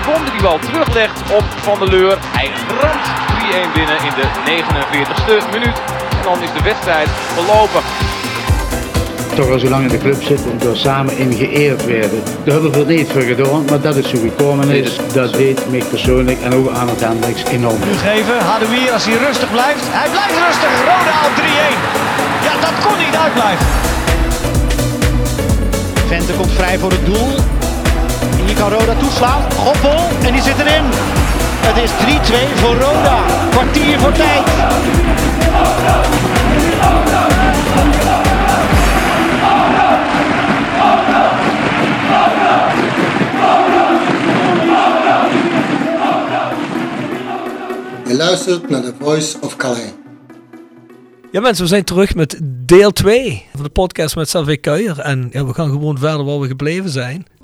Sibon die die bal teruglegt op Van der Leur. Hij ramt 3-1 binnen in de 49ste minuut. En dan is de wedstrijd verlopen. toch al zo lang in de club zitten, door samen in geëerd werden. Daar hebben we er niet voor gedaan, maar dat is zo gekomen is. Dat deed mij persoonlijk en ook aan het Hendricks enorm. geven. Hadouier als hij rustig blijft. Hij blijft rustig. Roda op 3-1. Ja, dat kon niet uitblijven. Vente komt vrij voor het doel. Kan Roda toeslaan. Goppel en die zit erin. Het is 3-2 voor Roda. Kwartier voor tijd. Je luistert naar The Voice of Calais. Ja mensen, we zijn terug met deel 2 van de podcast met Salvé Kuijer. En ja, we gaan gewoon verder waar we gebleven zijn.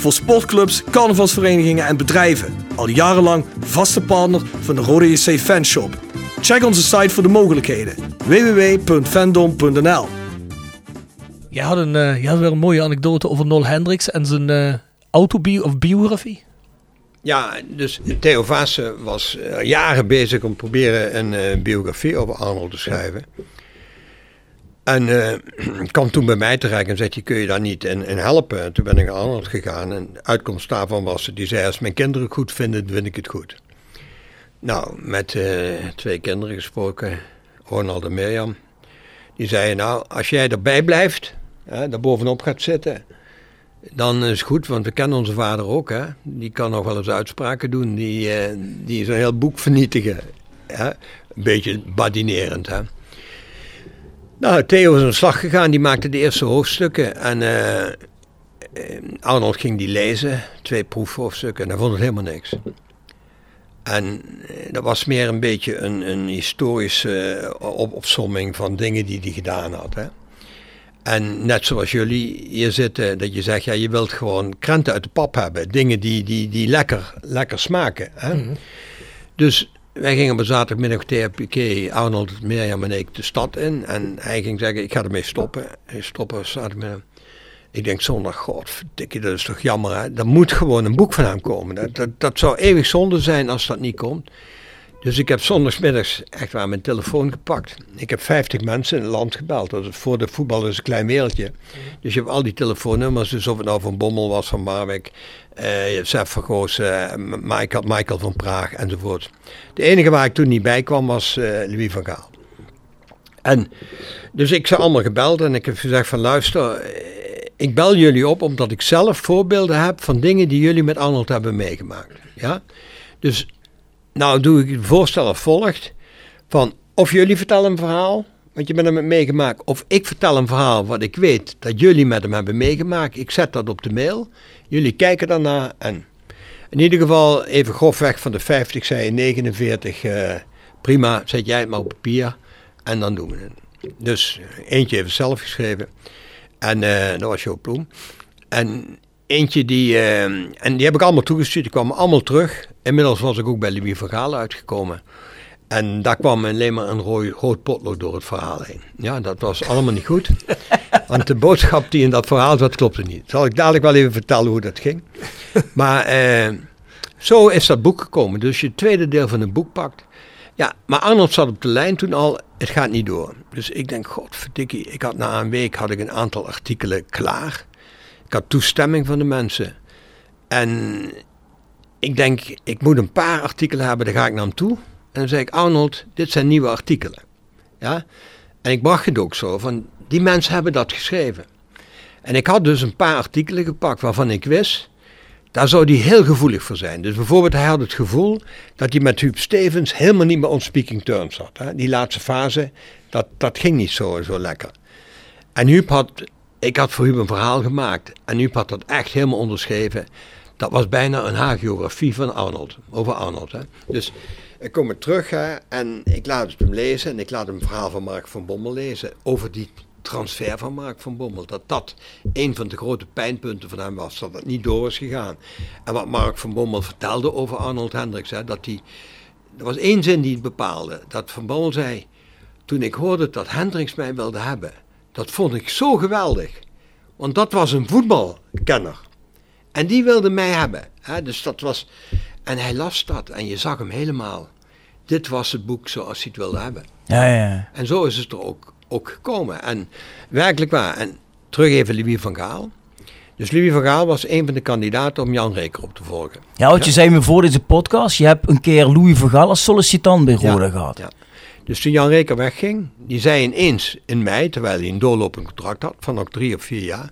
Voor sportclubs, carnavalsverenigingen en bedrijven. Al jarenlang vaste partner van de Rode JC Fanshop. Check onze site voor de mogelijkheden. www.fandom.nl Je had, een, eh, je had weer een mooie anekdote over Nol Hendricks en zijn eh autobio of biografie. Ja, dus Theo Vaassen was eh, jaren bezig om proberen een eh, biografie over Arnold te schrijven. En eh, kwam toen bij mij terecht en zei kun je daar niet in, helpen? En toen ben ik naar Arnold gegaan en de uitkomst daarvan was, die zei, als mijn kinderen het goed vinden, vind ik het goed. Nou, met eh, twee kinderen gesproken, Ronald en Mirjam. Die zeiden, nou, als jij erbij blijft, hè, daar bovenop gaat zitten, dan is het goed, want we kennen onze vader ook. Hè? Die kan nog wel eens uitspraken doen. Die, eh, die is heel boek vernietigen. Hè? Een beetje badinerend. Hè? Nou, Theo is aan de slag gegaan. Die maakte de eerste hoofdstukken. En eh, eh, Arnold ging die lezen. Twee proefhoofdstukken. En hij vond het helemaal niks. En eh, dat was meer een beetje een, een historische op opsomming van dingen die hij gedaan had. Hè? En net zoals jullie hier zitten, dat je zegt, ja, je wilt gewoon krenten uit de pap hebben. Dingen die, die, die lekker, lekker smaken. Hè? Dus wij gingen op een zaterdagmiddag THPK, Arnold, Mirjam en ik de stad in. En hij ging zeggen, ik ga ermee stoppen. Hij stoppen zaterdagmiddag. Ik denk zondag, godverdikke, dat is toch jammer hè. Er moet gewoon een boek van hem komen. Dat, dat, dat zou eeuwig zonde zijn als dat niet komt. Dus ik heb zondagsmiddags echt waar mijn telefoon gepakt. Ik heb 50 mensen in het land gebeld. Dat is voor de voetbal is een klein wereldje. Dus je hebt al die telefoonnummers. Dus of het nou van Bommel was, van Marwijk, eh Sef van Goos, eh, Michael, Michael van Praag enzovoort. De enige waar ik toen niet bij kwam was eh, Louis van Gaal. En dus ik ze allemaal gebeld en ik heb gezegd van luister, eh, ik bel jullie op omdat ik zelf voorbeelden heb van dingen die jullie met Arnold hebben meegemaakt. Ja? Dus nou doe ik het voorstel als volgt. Van of jullie vertellen een verhaal, wat je met hem meegemaakt. Of ik vertel een verhaal wat ik weet dat jullie met hem hebben meegemaakt. Ik zet dat op de mail. Jullie kijken daarna en in ieder geval even grofweg van de 50 zei je 49. eh, prima, zet jij het maar op papier en dan doen we het. Dus eentje even zelf geschreven. En eh, dat was Joop Bloem. En eentje die, eh, en die heb ik allemaal toegestuurd, die kwamen allemaal terug. Inmiddels was ik ook bij Louis van Gaal uitgekomen. En daar kwam alleen maar een rood, rood potlood door het verhaal heen. Ja, dat was allemaal niet goed. Want de boodschap die in dat verhaal zat, klopte niet. Zal ik dadelijk wel even vertellen hoe dat ging. Maar eh, zo is dat boek gekomen. Dus je het tweede deel van het boek pakt. Ja, maar Arnold zat op de lijn toen al, het gaat niet door. Dus ik denk, godverdikkie, ik had na een week had ik een aantal artikelen klaar. Ik had toestemming van de mensen. En ik denk, ik moet een paar artikelen hebben, daar ga ik naar hem toe. En dan zei ik, Arnold, dit zijn nieuwe artikelen. Ja? En ik bracht het ook zo, van die mensen hebben dat geschreven. En ik had dus een paar artikelen gepakt waarvan ik wist, daar zou hij heel gevoelig voor zijn. Dus bijvoorbeeld, hij had het gevoel dat hij met Huub Stevens helemaal niet meer on speaking terms zat. Hè? Die laatste fase, dat, dat ging niet zo, zo lekker. En Huub had, ik had voor Huub een verhaal gemaakt. En Huub had dat echt helemaal onderschreven. Dat was bijna een hagiografie van Arnold, over Arnold. Hè? Dus ik kom er terug hè, en ik laat hem lezen. En ik laat hem een verhaal van Mark van Bommel lezen over die transfer van Mark van Bommel. Dat dat een van de grote pijnpunten van hem was, dat het niet door is gegaan. En wat Mark van Bommel vertelde over Arnold Hendricks, hè, dat hij, er was één zin die het bepaalde. Dat Van Bommel zei, toen ik hoorde dat Hendricks mij wilde hebben, dat vond ik zo geweldig. Want dat was een voetbalkenner. En die wilde mij hebben. Hè, dus dat was, en hij las dat en je zag hem helemaal. Dit was het boek zoals hij het wilde hebben. Ja, ja. En zo is het er ook, ook gekomen. En werkelijk waar. En terug even Louis van Gaal. Dus Louis van Gaal was een van de kandidaten om Jan Reker op te volgen. Ja, want je zei me voor deze podcast, je hebt een keer Louis van Gaal als sollicitant bij Roda Ja, gehad. ja. Dus toen Jan Reker wegging, die zei ineens in mei, terwijl hij een doorlopend contract had van nog drie of vier jaar,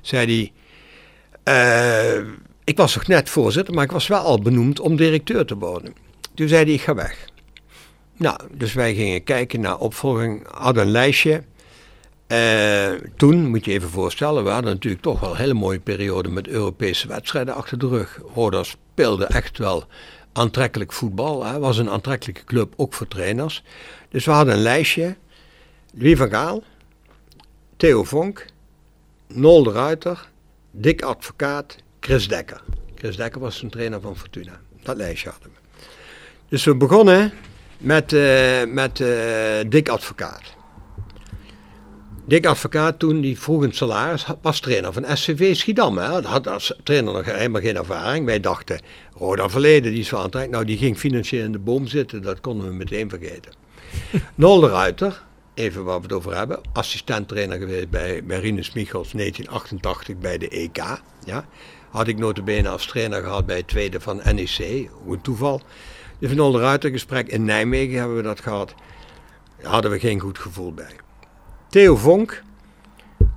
zei hij, eh, ik was nog net voorzitter, maar ik was wel al benoemd om directeur te worden. Toen zei hij, ik ga weg. Nou, dus wij gingen kijken naar opvolging, hadden een lijstje. Eh, toen, moet je even voorstellen, we hadden natuurlijk toch wel een hele mooie periode met Europese wedstrijden achter de rug. Roda speelde echt wel aantrekkelijk voetbal. Hè. was een aantrekkelijke club, ook voor trainers. Dus we hadden een lijstje. Louis van Gaal, Theo Vonk, Nol de Ruiter, Dick Advocaat, Chris Dekker. Chris Dekker was een trainer van Fortuna. Dat lijstje hadden we. Dus we begonnen met, eh, met eh, Dick Advocaat. Dick Advocaat toen, die vroeg een salaris, was trainer van SCV Schiedam. Hè. Had als trainer nog helemaal geen ervaring. Wij dachten, Roda Verleden, die is wel. Nou, die ging financieel in de boom zitten, dat konden we meteen vergeten. Nol de Ruiter, even waar we het over hebben, assistent trainer geweest bij, bij Rinus Michels 1988 bij de EK. Ja. Had ik notabene als trainer gehad bij het tweede van NEC, hoe een toeval. Dus Nol de Ruiter gesprek in Nijmegen hebben we dat gehad. Daar hadden we geen goed gevoel bij. Theo Vonk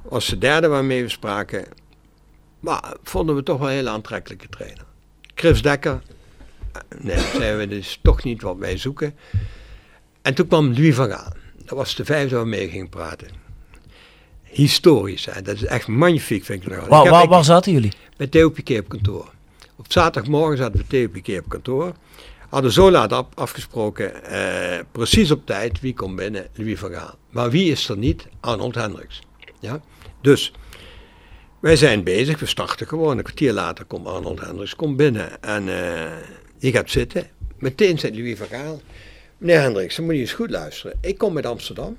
was de derde waarmee we spraken. Maar vonden we toch wel een hele aantrekkelijke trainer. Chris Dekker, eh, nee, zeiden we, is toch niet wat wij zoeken. En toen kwam Louis van Gaal. Dat was de vijfde waarmee we gingen praten. Historisch, hè? dat is echt magnifiek, vind ik. nog. Waar, waar zaten jullie? bij Theo Piquet op kantoor. Op zaterdagmorgen zaten we Theo Piquet op kantoor. Hadden zo laat af- afgesproken, eh, precies op tijd, wie komt binnen? Louis van. Maar wie is er niet? Arnold Hendricks. Ja? Dus, wij zijn bezig, we starten gewoon. Een kwartier later komt Arnold Hendricks komt binnen. En eh die gaat zitten. Meteen zegt Louis van Gaal, meneer Hendricks, dan moet je eens goed luisteren. Ik kom uit Amsterdam.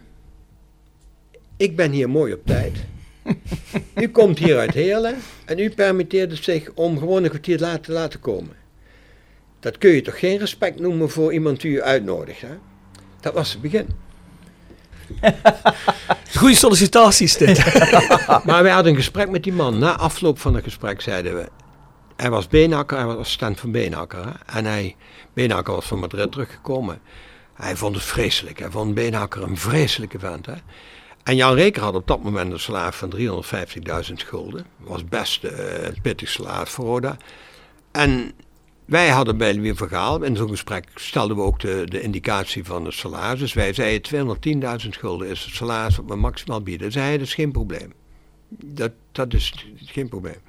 Ik ben hier mooi op tijd. U komt hier uit Heerlen en u permitteert het zich om gewoon een kwartier later te laten komen. Dat kun je toch geen respect noemen voor iemand die u uitnodigt, hè? Dat was het begin. Goede sollicitaties dit. Maar wij hadden een gesprek met die man. Na afloop van het gesprek zeiden we... Hij was Beenhakker, hij was assistent van Beenhakker. Hè? En hij, Beenhakker was van Madrid teruggekomen. Hij vond het vreselijk. Hij vond Beenhakker een vreselijke vent. Hè? En Jan Reker had op dat moment een salaris van 350.000 gulden. was best eh, het pittigste salaris voor Roda. En wij hadden bij van Gaal, in zo'n gesprek stelden we ook de, de indicatie van het salaris. Dus wij zeiden 210.000 gulden is het salaris wat we maximaal bieden. Zei hij, dat is geen probleem. Dat, dat is geen probleem.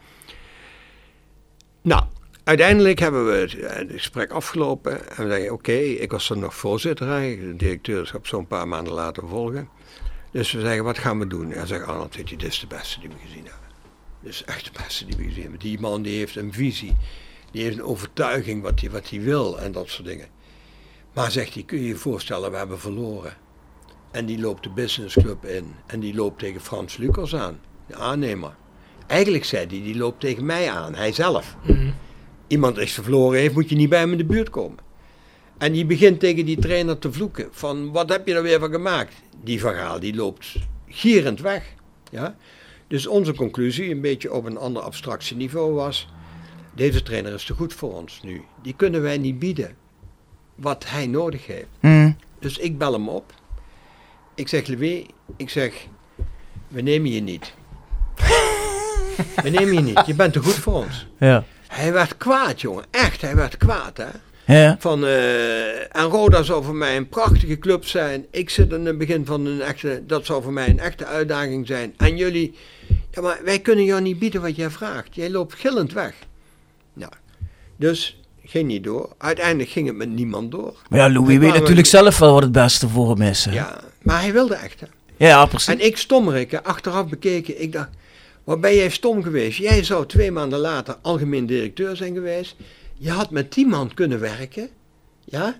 Nou, uiteindelijk hebben we het, eh, gesprek afgelopen. En we zeggen, oké, ik was er nog voorzitter. De directeurschap zo'n paar maanden later volgen. Dus we zeggen, wat gaan we doen? Hij zegt, Arnold, dit is de beste die we gezien hebben. Dit is echt de beste die we gezien hebben. Die man die heeft een visie. Die heeft een overtuiging wat hij wat hij wil en dat soort dingen. Maar zegt hij, kun je je voorstellen, we hebben verloren. En die loopt de businessclub in. En die loopt tegen Frans Lucas aan, de aannemer. Eigenlijk zei hij, die loopt tegen mij aan, hij zelf. Iemand die verloren heeft, moet je niet bij hem in de buurt komen. En die begint tegen die trainer te vloeken. Van, wat heb je er weer van gemaakt? Die verhaal, die loopt gierend weg. Ja? Dus onze conclusie, een beetje op een ander abstractieniveau was... Deze trainer is te goed voor ons nu. Die kunnen wij niet bieden wat hij nodig heeft. Mm. Dus ik bel hem op. Ik zeg, Louis, ik zeg, we nemen je niet. we nemen je niet, je bent te goed voor ons. Ja. Hij werd kwaad, jongen. Echt, hij werd kwaad, hè. Ja. Van, eh, en Roda zou voor mij een prachtige club zijn. Ik zit in het begin van een echte, dat zou voor mij een echte uitdaging zijn. En jullie, ja, maar wij kunnen jou niet bieden wat jij vraagt. Jij loopt gillend weg. Nou, dus ging niet door. Uiteindelijk ging het met niemand door. Maar ja, Louis We weet natuurlijk zelf wel wat het beste voor hem is. hè. Ja, maar hij wilde echt, hè. ja precies. En ik stommerik, hè, achteraf bekeken, ik dacht, wat ben jij stom geweest? Jij zou twee maanden later algemeen directeur zijn geweest. Je had met die man kunnen werken, ja.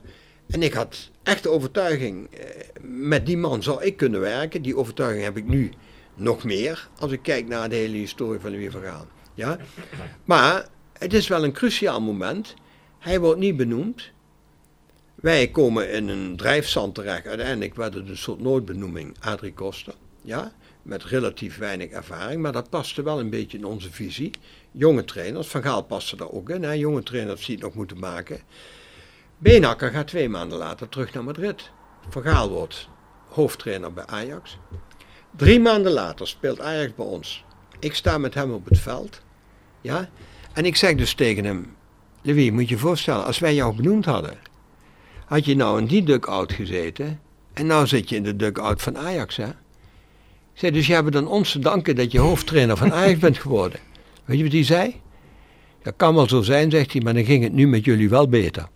En ik had echt de overtuiging, eh, met die man zou ik kunnen werken. Die overtuiging heb ik nu nog meer, als ik kijk naar de hele historie van Louis van Gaal. Ja. Maar het is wel een cruciaal moment. Hij wordt niet benoemd. Wij komen in een drijfzand terecht. Uiteindelijk werd het een soort nooitbenoeming, Adrie Koster. Ja, met relatief weinig ervaring, maar dat paste wel een beetje in onze visie. Jonge trainers, Van Gaal paste daar ook in, hè? jonge trainers die het nog moeten maken. Beenhakker gaat twee maanden later terug naar Madrid. Van Gaal wordt hoofdtrainer bij Ajax. Drie maanden later speelt Ajax bij ons. Ik sta met hem op het veld. Ja? En ik zeg dus tegen hem, Louis, moet je je voorstellen, als wij jou benoemd hadden, had je nou in die dugout gezeten en nou zit je in de dugout van Ajax, hè? Zei, dus je hebt dan ons te danken dat je hoofdtrainer van Ajax bent geworden. Weet je wat hij zei? Dat kan wel zo zijn, zegt hij, maar dan ging het nu met jullie wel beter.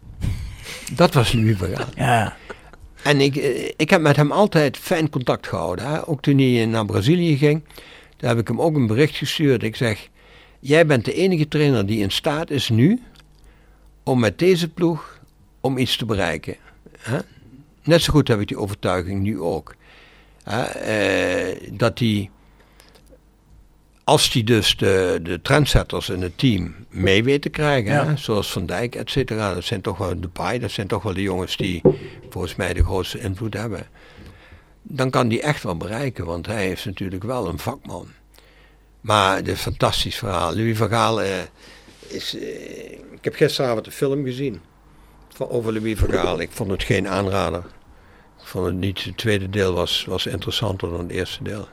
Dat was Louis van Gaal. Ja. En ik, eh, ik heb met hem altijd fijn contact gehouden. Hè? Ook toen hij naar Brazilië ging, daar heb ik hem ook een bericht gestuurd. Ik zeg, jij bent de enige trainer die in staat is nu om met deze ploeg om iets te bereiken. Hè? Net zo goed heb ik die overtuiging nu ook. Hè? Eh, dat hij, als hij dus de, de trendsetters in het team mee weet te krijgen, Ja. hè? zoals Van Dijk, et cetera, dat zijn toch wel de paai, dat zijn toch wel de jongens die volgens mij de grootste invloed hebben. Dan kan hij echt wel bereiken, want hij is natuurlijk wel een vakman. Maar het is een fantastisch verhaal. Louis van Gaal eh, is... eh, ik heb gisteravond een film gezien van, over Louis van Gaal. Ik vond het geen aanrader. Ik vond het niet. Het tweede deel was, was interessanter dan het eerste deel.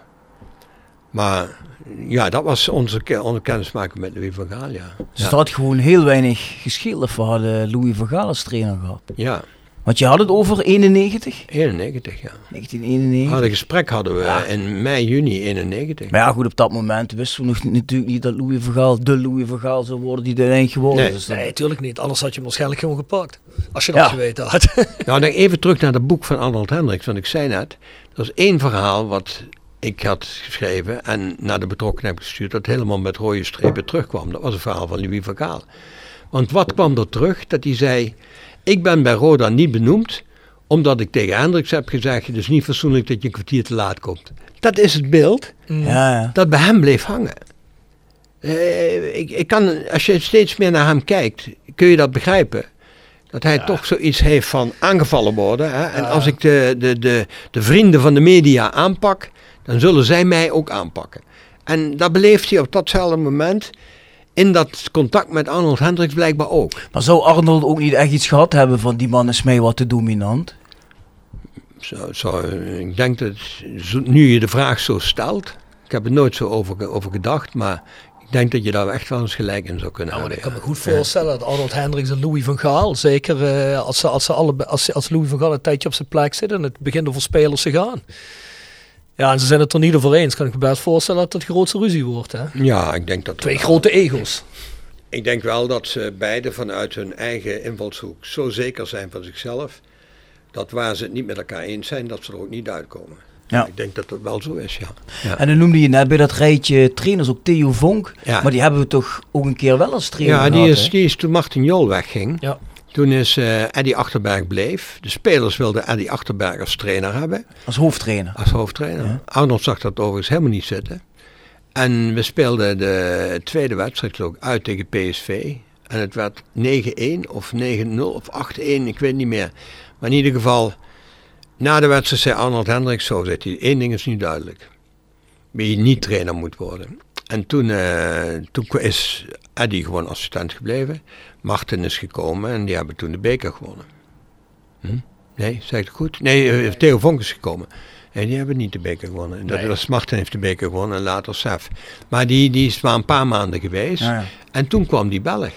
Maar ja, dat was onze, onze kennismaking met Louis van Gaal, ja. Dus had gewoon heel weinig of we hadden Louis van Gaal als trainer gehad. Ja, Want je had het over 91, 91, ja. 1991. Had een gesprek hadden we Ja. in mei, juni 91. Maar ja, goed, op dat moment wisten we nog natuurlijk niet dat Louis van Gaal de Louis van Gaal zou worden die uiteindelijk geworden Nee. is. Dus Nee, dat- tuurlijk niet. Anders had je hem waarschijnlijk gewoon gepakt. Als je dat Ja. geweten had. Nou, dan even terug naar het boek van Arnold Hendricks. Want ik zei net, er is één verhaal wat ik had geschreven en naar de betrokkenen heb gestuurd, dat helemaal met rode strepen terugkwam. Dat was een verhaal van Louis van Gaal. Want wat kwam er terug? Dat hij zei, ik ben bij Roda niet benoemd, omdat ik tegen Hendricks heb gezegd, het is niet fatsoenlijk dat je een kwartier te laat komt. Dat is het beeld ja, ja. dat bij hem bleef hangen. Eh, ik, ik kan, als je steeds meer naar hem kijkt, kun je dat begrijpen. Dat hij toch zoiets heeft van aangevallen worden. Hè? En als ik de, de, de, de vrienden van de media aanpak, dan zullen zij mij ook aanpakken. En dat beleeft hij op datzelfde moment in dat contact met Arnold Hendricks blijkbaar ook. Maar zou Arnold ook niet echt iets gehad hebben van die man is mij wat te dominant? Zo, zo, ik denk dat nu je de vraag zo stelt, ik heb er nooit zo over, over gedacht, maar ik denk dat je daar echt wel eens gelijk in zou kunnen Nou, maar ik hebben. kan me goed voorstellen dat Arnold Hendricks en Louis van Gaal, zeker eh, als, ze, als, ze alle, als, als Louis van Gaal een tijdje op zijn plek zit en het begint over spelers te gaan. Ja, en ze zijn het er niet over eens. Kan ik me best voorstellen dat het grootste ruzie wordt. Hè? Ja, ik denk dat. Twee grote ego's. Ik denk wel dat ze beide vanuit hun eigen invalshoek zo zeker zijn van zichzelf. Dat waar ze het niet met elkaar eens zijn, dat ze er ook niet uitkomen. Ja. Ik denk dat dat wel zo is, ja. ja. En dan noemde je net bij dat rijtje trainers ook Theo Vonk. Ja. Maar die hebben we toch ook een keer wel als trainer Ja, die gehad, is, hè? die is toen Martin Jol wegging. Ja. Toen is eh Eddie Achterberg bleef. De spelers wilden Eddie Achterberg als trainer hebben. Als hoofdtrainer. Als hoofdtrainer. Ja. Arnold zag dat overigens helemaal niet zitten. En we speelden de tweede wedstrijd ook uit tegen PSV. En het werd 9-1 of 9-0 of 8-1, ik weet niet meer. Maar in ieder geval, na de wedstrijd zei Arnold Hendricks zo, zegt hij, één ding is nu duidelijk. Wie niet trainer moet worden. En toen, eh, toen is Eddie gewoon assistent gebleven. Martin is gekomen en die hebben toen de beker gewonnen. Hm? Nee, zeg ik het goed? Nee, eh, Theo Vonk is gekomen. En die hebben niet de beker gewonnen. Dat was Martin heeft de beker gewonnen en later Sef. Maar die, die is maar een paar maanden geweest. Ja, ja. En toen kwam die Belg.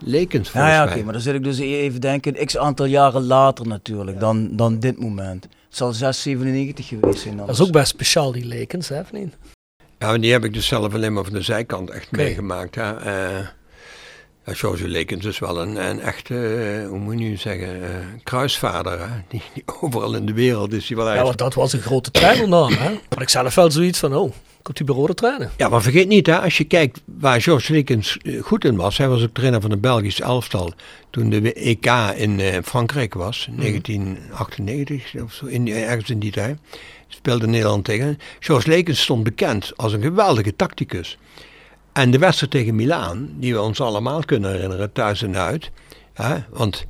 Lekens Ja, volgens ja, oké, mij. maar dan zit ik dus even denken, x aantal jaren later natuurlijk, dan, dan dit moment. Het zal 6, 97 geweest zijn dan. Dat is ook best speciaal, die lekens, hè, niet? Ja, maar die heb ik dus zelf alleen maar van de zijkant echt meegemaakt. Hè. Eh, ja, George Lekens is wel een, een echte, eh, hoe moet je nu zeggen, eh, kruisvader. Hè. Die, die overal in de wereld is hij wel Ja, echt. want dat was een grote trainernaam, hè. Maar ik zelf wel zoiets van, oh, komt hij bij trainen? Ja, maar vergeet niet, hè, als je kijkt waar George Lekens goed in was. Hij was ook trainer van het Belgisch elftal toen de EK in Frankrijk was, 1998 of zo, in, die- ergens in die tijd. Speelde Nederland tegen. George Lekens stond bekend als een geweldige tacticus. En de wedstrijd tegen Milaan, die we ons allemaal kunnen herinneren, thuis en uit. Hè, want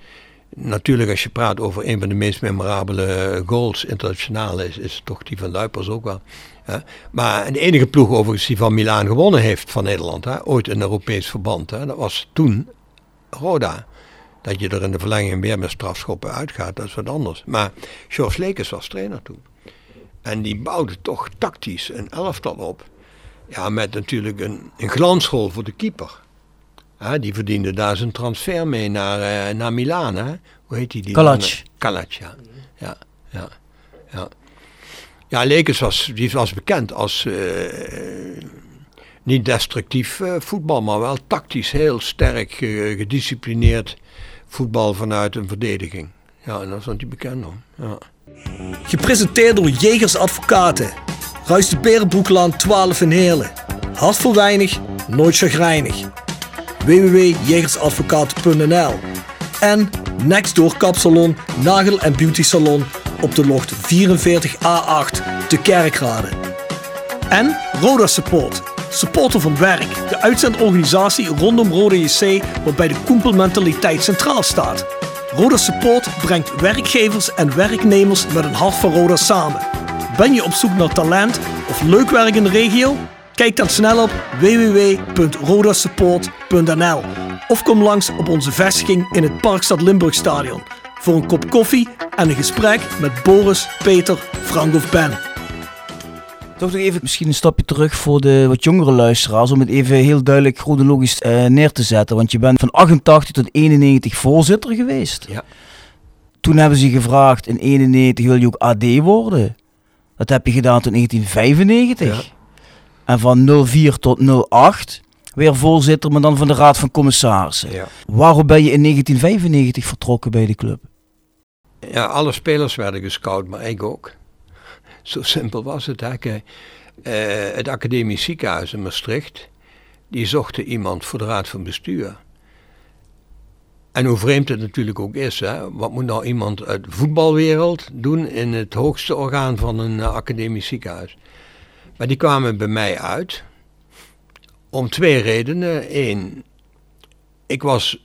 natuurlijk, als je praat over een van de meest memorabele goals internationaal, is, is toch die van Luipers ook wel. Hè. Maar de enige ploeg overigens die van Milaan gewonnen heeft van Nederland, hè, ooit een Europees verband, hè, dat was toen Roda. Dat je er in de verlenging weer met strafschoppen uitgaat, dat is wat anders. Maar George Lekens was trainer toen. En die bouwde toch tactisch een elftal op. Ja, met natuurlijk een, een glansrol voor de keeper. Die verdiende daar zijn transfer mee naar, eh, naar Milaan. Hè? Hoe heet die? die Kalac. Kalac, ja. Ja, ja, ja. Ja, Lekens was, die was bekend als eh, niet destructief eh, voetbal, maar wel tactisch heel sterk, gedisciplineerd voetbal vanuit een verdediging. Ja, en daar stond hij bekend om. Ja. Gepresenteerd door Jegers Advocaten. Ruist de Berenbroeklaan 12 in Heerlen. Hart voor weinig, nooit chagrijnig. www.jegersadvocaten.nl En Nextdoor Kapsalon, Nagel en Beauty Salon op de locht 44A8 te Kerkrade. En Roda Support. Supporter van werk. De uitzendorganisatie rondom Roda JC waarbij de koempelmentaliteit centraal staat. Roda Support brengt werkgevers en werknemers met een hart voor Roda samen. Ben je op zoek naar talent of leuk werk in de regio? Kijk dan snel op www.rodasupport.nl of kom langs op onze vestiging in het Parkstad Limburg Stadion voor een kop koffie en een gesprek met Boris, Peter, Frank of Ben. Toch nog even misschien een stapje terug voor de wat jongere luisteraars. Om het even heel duidelijk chronologisch eh, neer te zetten. Want je bent van 88 tot 91 voorzitter geweest. Ja. Toen hebben ze je gevraagd in 91 wil je ook AD worden. Dat heb je gedaan tot 1995. Ja. En van 04 tot 08 weer voorzitter, maar dan van de Raad van Commissarissen. Ja. Waarom ben je in 1995 vertrokken bij de club? Ja, alle spelers werden gescout, maar ik ook. Zo simpel was het. Hè. Kijk, eh, het academisch ziekenhuis in Maastricht, die zochten iemand voor de raad van bestuur. En hoe vreemd het natuurlijk ook is, hè. wat moet nou iemand uit de voetbalwereld doen in het hoogste orgaan van een eh, academisch ziekenhuis? Maar die kwamen bij mij uit om twee redenen. Eén, ik was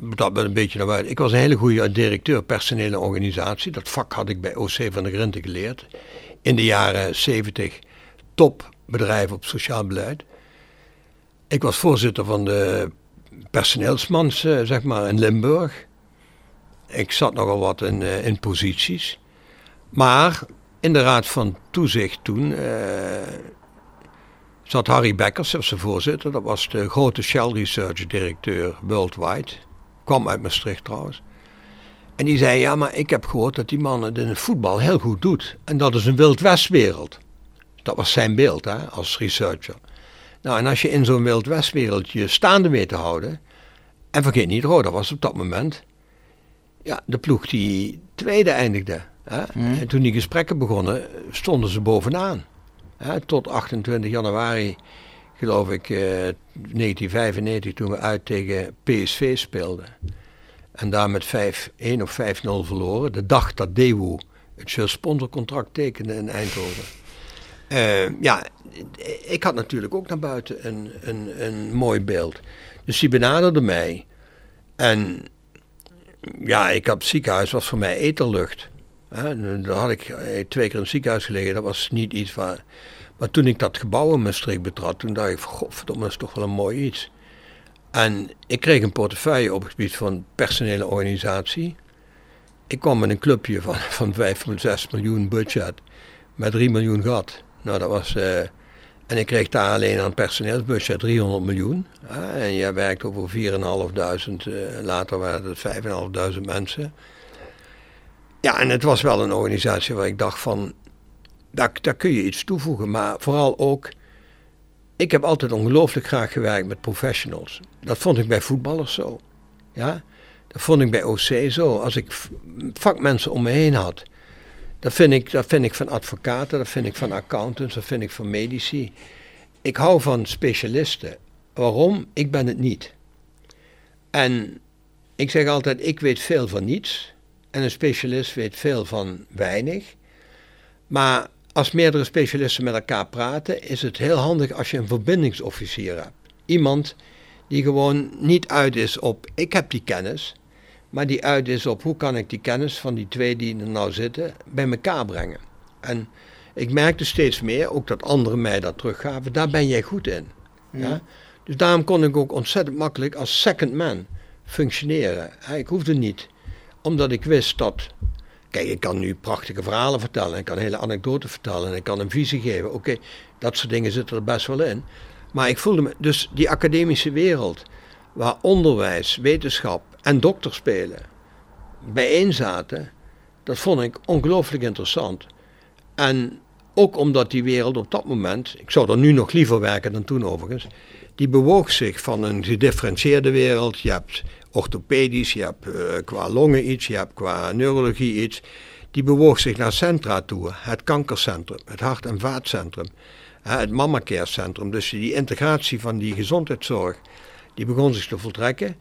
dat ben een beetje naar buiten. Ik was een hele goede directeur personele organisatie. Dat vak had ik bij OC van der Grinten geleerd. In de jaren 70 topbedrijf op sociaal beleid. Ik was voorzitter van de personeelsmans, eh, zeg maar, in Limburg. Ik zat nogal wat in, eh, in posities. Maar in de raad van toezicht toen eh, zat Harry Bekkers als de voorzitter. Dat was de grote Shell Research directeur worldwide. Kwam uit Maastricht trouwens. En die zei, ja, maar ik heb gehoord dat die man het in het voetbal heel goed doet. En dat is een Wild Westwereld. Dat was zijn beeld hè, als researcher. Nou, en als je in zo'n Wild Westwereld je staande weet te houden. En vergeet niet, Roda was op dat moment. Ja, de ploeg die tweede eindigde. Hè. En toen die gesprekken begonnen, stonden ze bovenaan. Hè, tot 28 januari, geloof ik, eh, 1995, toen we uit tegen PSV speelden. En daar met 5-1 of 5-0 verloren. De dag dat Daewoo het sponsorcontract tekende in Eindhoven. Eh, ja, ik had natuurlijk ook naar buiten een, een, een mooi beeld. Dus die benaderde mij. En ja, ik had het ziekenhuis, was voor mij eterlucht. Daar had ik eh, twee keer in het ziekenhuis gelegen, dat was niet iets waar... Maar toen ik dat gebouw in Maastricht betrad, toen dacht ik, godverdomme, dat is toch wel een mooi iets. En ik kreeg een portefeuille op het gebied van personele organisatie. Ik kwam met een clubje van, van 5,6 miljoen budget, met 3 miljoen gat. Nou, dat was... Uh, en ik kreeg daar alleen aan personeelsbudget 300 miljoen. en jij werkt over 4.500, uh, later waren het 5.500 mensen. Ja, en het was wel een organisatie waar ik dacht van, daar, kun je iets toevoegen. Maar vooral ook, ik heb altijd ongelooflijk graag gewerkt met professionals. Dat vond ik bij voetballers zo. Ja? Dat vond ik bij OC zo. Als ik vakmensen om me heen had. Dat vind, ik, dat vind ik van advocaten, dat vind ik van accountants, dat vind ik van medici. Ik hou van specialisten. Waarom? Ik ben het niet. En ik zeg altijd, ik weet veel van niets. En een specialist weet veel van weinig. Maar als meerdere specialisten met elkaar praten, is het heel handig als je een verbindingsofficier hebt. Iemand die gewoon niet uit is op ik heb die kennis, maar die uit is op hoe kan ik die kennis van die twee die er nou zitten bij elkaar brengen. En ik merkte steeds meer, ook dat anderen mij dat teruggaven, daar ben jij goed in. Ja? Dus daarom kon ik ook ontzettend makkelijk als second man functioneren. Ik hoefde niet, omdat ik wist dat Kijk, ik kan nu prachtige verhalen vertellen, ik kan hele anekdoten vertellen en ik kan een visie geven. Oké, dat soort dingen zitten er best wel in. Maar ik voelde me, dus die academische wereld, waar onderwijs, wetenschap en dokter spelen bijeen zaten, dat vond ik ongelooflijk interessant. En ook omdat die wereld op dat moment, ik zou er nu nog liever werken dan toen overigens, die bewoog zich van een gedifferentieerde wereld. Je hebt orthopedisch, je hebt uh, qua longen iets, je hebt qua neurologie iets. Die bewoog zich naar centra toe. Het kankercentrum, het hart- en vaatcentrum, het mammacare centrum. Dus die integratie van die gezondheidszorg, die begon zich te voltrekken.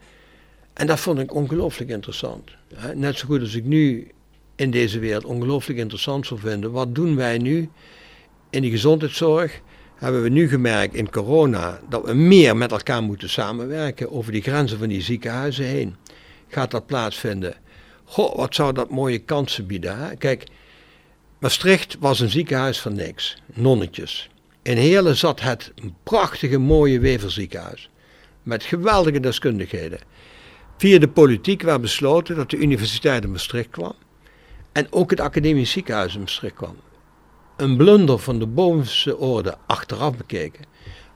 En dat vond ik ongelooflijk interessant. Net zo goed als ik nu in deze wereld ongelooflijk interessant zou vinden. Wat doen wij nu in die gezondheidszorg? Hebben we nu gemerkt in corona dat we meer met elkaar moeten samenwerken over die grenzen van die ziekenhuizen heen. Gaat dat plaatsvinden? Goh, wat zou dat mooie kansen bieden. Kijk, Maastricht was een ziekenhuis van niks, nonnetjes. In Heerlen zat het prachtige, mooie weverziekenhuis. Met geweldige deskundigheden. Via de politiek werd besloten dat de Universiteit in Maastricht kwam. En ook het Academisch Ziekenhuis in Maastricht kwam een blunder van de bovenste orde achteraf bekeken.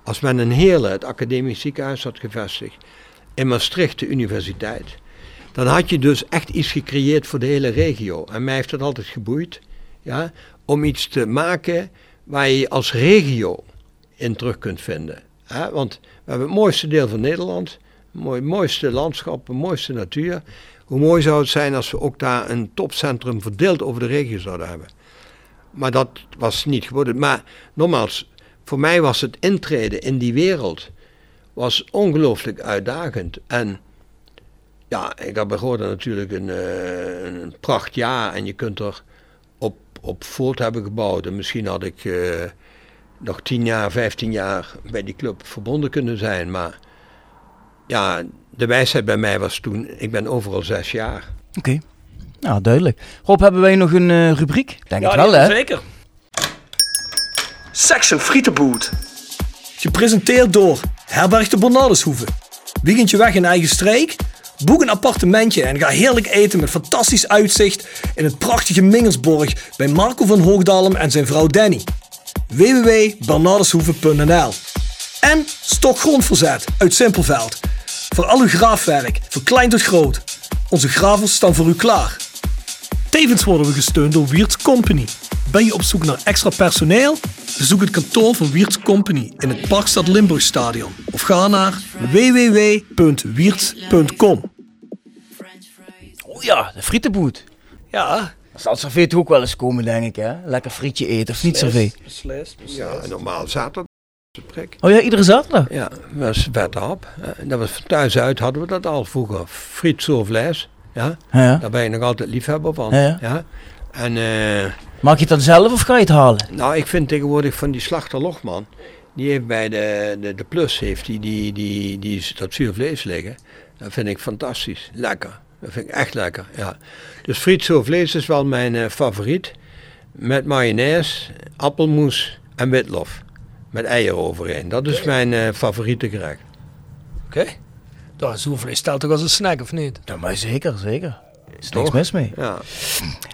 Als men een hele het academisch ziekenhuis had gevestigd in Maastricht, de universiteit, dan had je dus echt iets gecreëerd voor de hele regio. En mij heeft dat altijd geboeid, ja, om iets te maken waar je als regio in terug kunt vinden. Want we hebben het mooiste deel van Nederland, het mooiste landschap, de mooiste natuur. Hoe mooi zou het zijn als we ook daar een topcentrum verdeeld over de regio zouden hebben. Maar dat was niet geworden. Maar nogmaals, voor mij was het intreden in die wereld was ongelooflijk uitdagend. En ja, ik heb begonnen natuurlijk een, uh, een prachtjaar en je kunt er op, op voort hebben gebouwd. En misschien had ik uh, nog 10 jaar, 15 jaar bij die club verbonden kunnen zijn. Maar ja, de wijsheid bij mij was toen, ik ben overal zes jaar. Oké. Nou, duidelijk. Rob, hebben wij nog een uh, rubriek? Denk ja, het wel, hè? zeker. Section Frietenboot. Gepresenteerd door Herberg de Bernardeshoeve. Weekendje weg in eigen streek? Boek een appartementje en ga heerlijk eten met fantastisch uitzicht in het prachtige Mingelsborg bij Marco van Hoogdalem en zijn vrouw Danny. www.bernardeshoeve.nl En Stokgrondverzet uit Simpelveld. Voor al uw graafwerk, van klein tot groot. Onze gravels staan voor u klaar. Tevens worden we gesteund door Wiert's Company. Ben je op zoek naar extra personeel? Bezoek het kantoor van Wiert's Company in het Parkstad Limburgstadion of ga naar www.wiertz.com. Oh ja, de frietenboot. Ja. Zal serveet ook wel eens komen, denk ik, hè? Lekker frietje eten, of niet serveet? Beslist, Ja, normaal zaterdag. Oh ja, iedere zaterdag? Ja, dat was werd op. Dat was van thuis uit hadden we dat al vroeger. Friet vlees. Ja? Ja. Daar ben ik nog altijd liefhebber van. Ja, ja. En eh, Maak je het dan zelf of ga je het halen? nou, ik vind tegenwoordig van die slachter Logman, die heeft bij de, de, de Plus heeft die, die, die, die, dat zuurvlees liggen. Dat vind ik fantastisch. Lekker. Dat vind ik echt lekker, ja. Dus friet vlees is wel mijn eh, favoriet. Met mayonaise, appelmoes en witlof. Met eieren overheen. Dat is mijn eh, favoriete gerecht. Oké. Okay. Zoevlees stelt toch als een snack, of niet? Ja, maar zeker, zeker. Er is niks Toch? mis mee. Ja.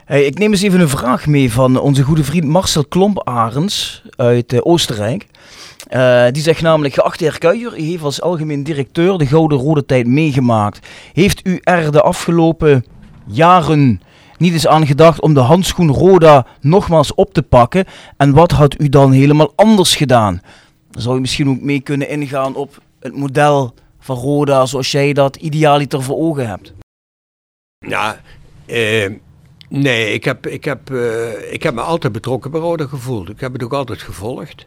Hey, ik neem eens even een vraag mee van onze goede vriend Marcel Klomp-Arens uit eh, Oostenrijk. Eh, die zegt namelijk, geachte heer Kuijer, u heeft als algemeen directeur de Gouden Rode Tijd meegemaakt. Heeft u er de afgelopen jaren niet eens aan gedacht om de handschoen Roda nogmaals op te pakken? En wat had u dan helemaal anders gedaan? Dan zou je misschien ook mee kunnen ingaan op het model van Roda zoals jij dat idealiter voor ogen hebt. Ja, eh, nee, ik heb, ik, heb, eh, ik heb me altijd betrokken bij Roda gevoeld. Ik heb het ook altijd gevolgd.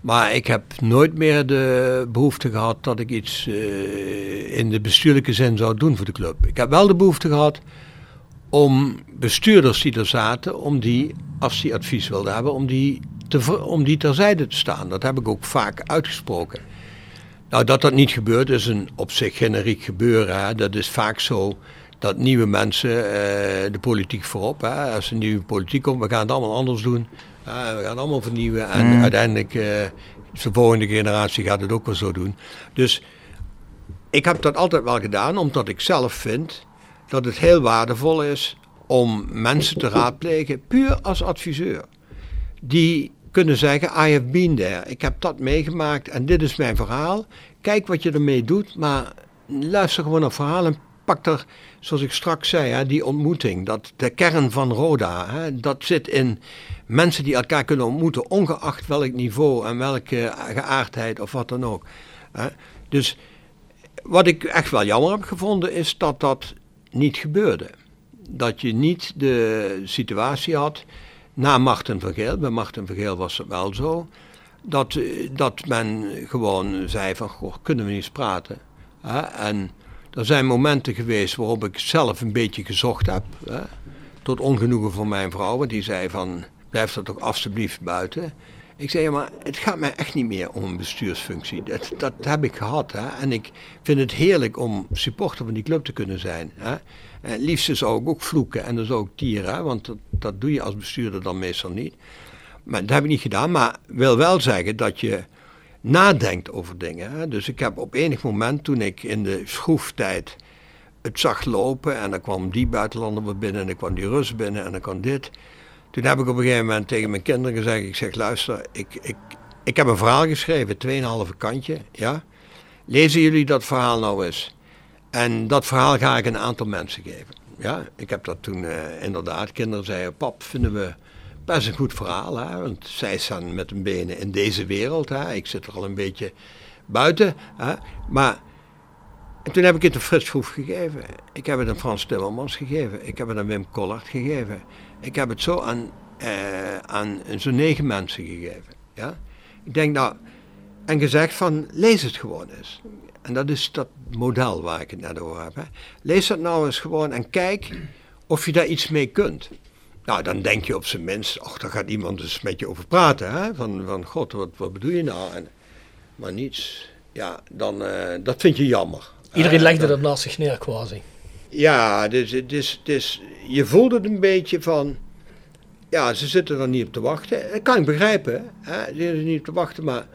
Maar ik heb nooit meer de behoefte gehad dat ik iets eh, in de bestuurlijke zin zou doen voor de club. Ik heb wel de behoefte gehad om bestuurders die er zaten, om die, als die advies wilden hebben, om die, te, om die terzijde te staan. Dat heb ik ook vaak uitgesproken. Nou, dat dat niet gebeurt is een op zich generiek gebeuren. Hè. Dat is vaak zo dat nieuwe mensen eh, de politiek voorop. Hè. Als er nieuwe politiek komt, we gaan het allemaal anders doen. hè, we gaan het allemaal vernieuwen. En Mm. uiteindelijk, eh, de volgende generatie gaat het ook wel zo doen. Dus ik heb dat altijd wel gedaan, omdat ik zelf vind dat het heel waardevol is om mensen te raadplegen, puur als adviseur. Die kunnen zeggen, I have been there. Ik heb dat meegemaakt en dit is mijn verhaal. Kijk wat je ermee doet, maar luister gewoon naar het verhaal en pak er, zoals ik straks zei, hè, die ontmoeting. Dat de kern van Roda, hè, dat zit in mensen die elkaar kunnen ontmoeten, ongeacht welk niveau en welke geaardheid of wat dan ook. hè. Dus wat ik echt wel jammer heb gevonden is dat dat niet gebeurde. Dat je niet de situatie had na Martin Vergeel, bij Martin Vergeel was het wel zo, dat, eh, dat men gewoon zei van, goh, kunnen we niet eens praten? Hè? En er zijn momenten geweest waarop ik zelf een beetje gezocht heb, hè? tot ongenoegen van mijn vrouw, die zei van, blijf er toch alsjeblieft buiten. Ik zei, ja, maar het gaat mij echt niet meer om een bestuursfunctie. Dat, dat heb ik gehad. Hè? En ik vind het heerlijk om supporter van die club te kunnen zijn. Hè? En het liefste zou ik ook vloeken en dan zou ik tieren, want dat, doe je als bestuurder dan meestal niet. Maar dat heb ik niet gedaan, maar wil wel zeggen dat je nadenkt over dingen. Hè? Dus ik heb op enig moment, toen ik in de schroeftijd het zag lopen en dan kwam die buitenlander binnen en dan kwam die Rus binnen en dan kwam dit. Toen heb ik op een gegeven moment tegen mijn kinderen gezegd, ik zeg luister, ik, ik, ik heb een verhaal geschreven, 2,5 kantje, ja. Lezen jullie dat verhaal nou eens? En dat verhaal ga ik een aantal mensen geven. Ja, ik heb dat toen eh, inderdaad, kinderen zeiden, pap, vinden we best een goed verhaal, hè? want zij staan met hun benen in deze wereld, hè? ik zit er al een beetje buiten. Hè? Maar en toen heb ik het een Frits Schroef gegeven. Ik heb het aan Frans Timmermans gegeven. Ik heb het aan Wim Collard gegeven. Ik heb het zo aan, eh, aan zo'n negen mensen gegeven. Ja? Ik denk nou, en gezegd van, lees het gewoon eens. En dat is dat model waar ik het net over heb. Hè. Lees dat nou eens gewoon en kijk of je daar iets mee kunt. Nou, dan denk je op zijn minst, ach, daar gaat iemand dus met je over praten. Hè? Van, van god, wat, wat bedoel je nou? En, maar niets. Ja, dan, eh, dat vind je jammer. Iedereen legde dan- dat naast zich neer quasi. ja, dus, dus, dus je voelde het een beetje van. Ja, ze zitten er niet op te wachten. Dat kan ik begrijpen. Hè? Ze zitten er niet op te wachten, maar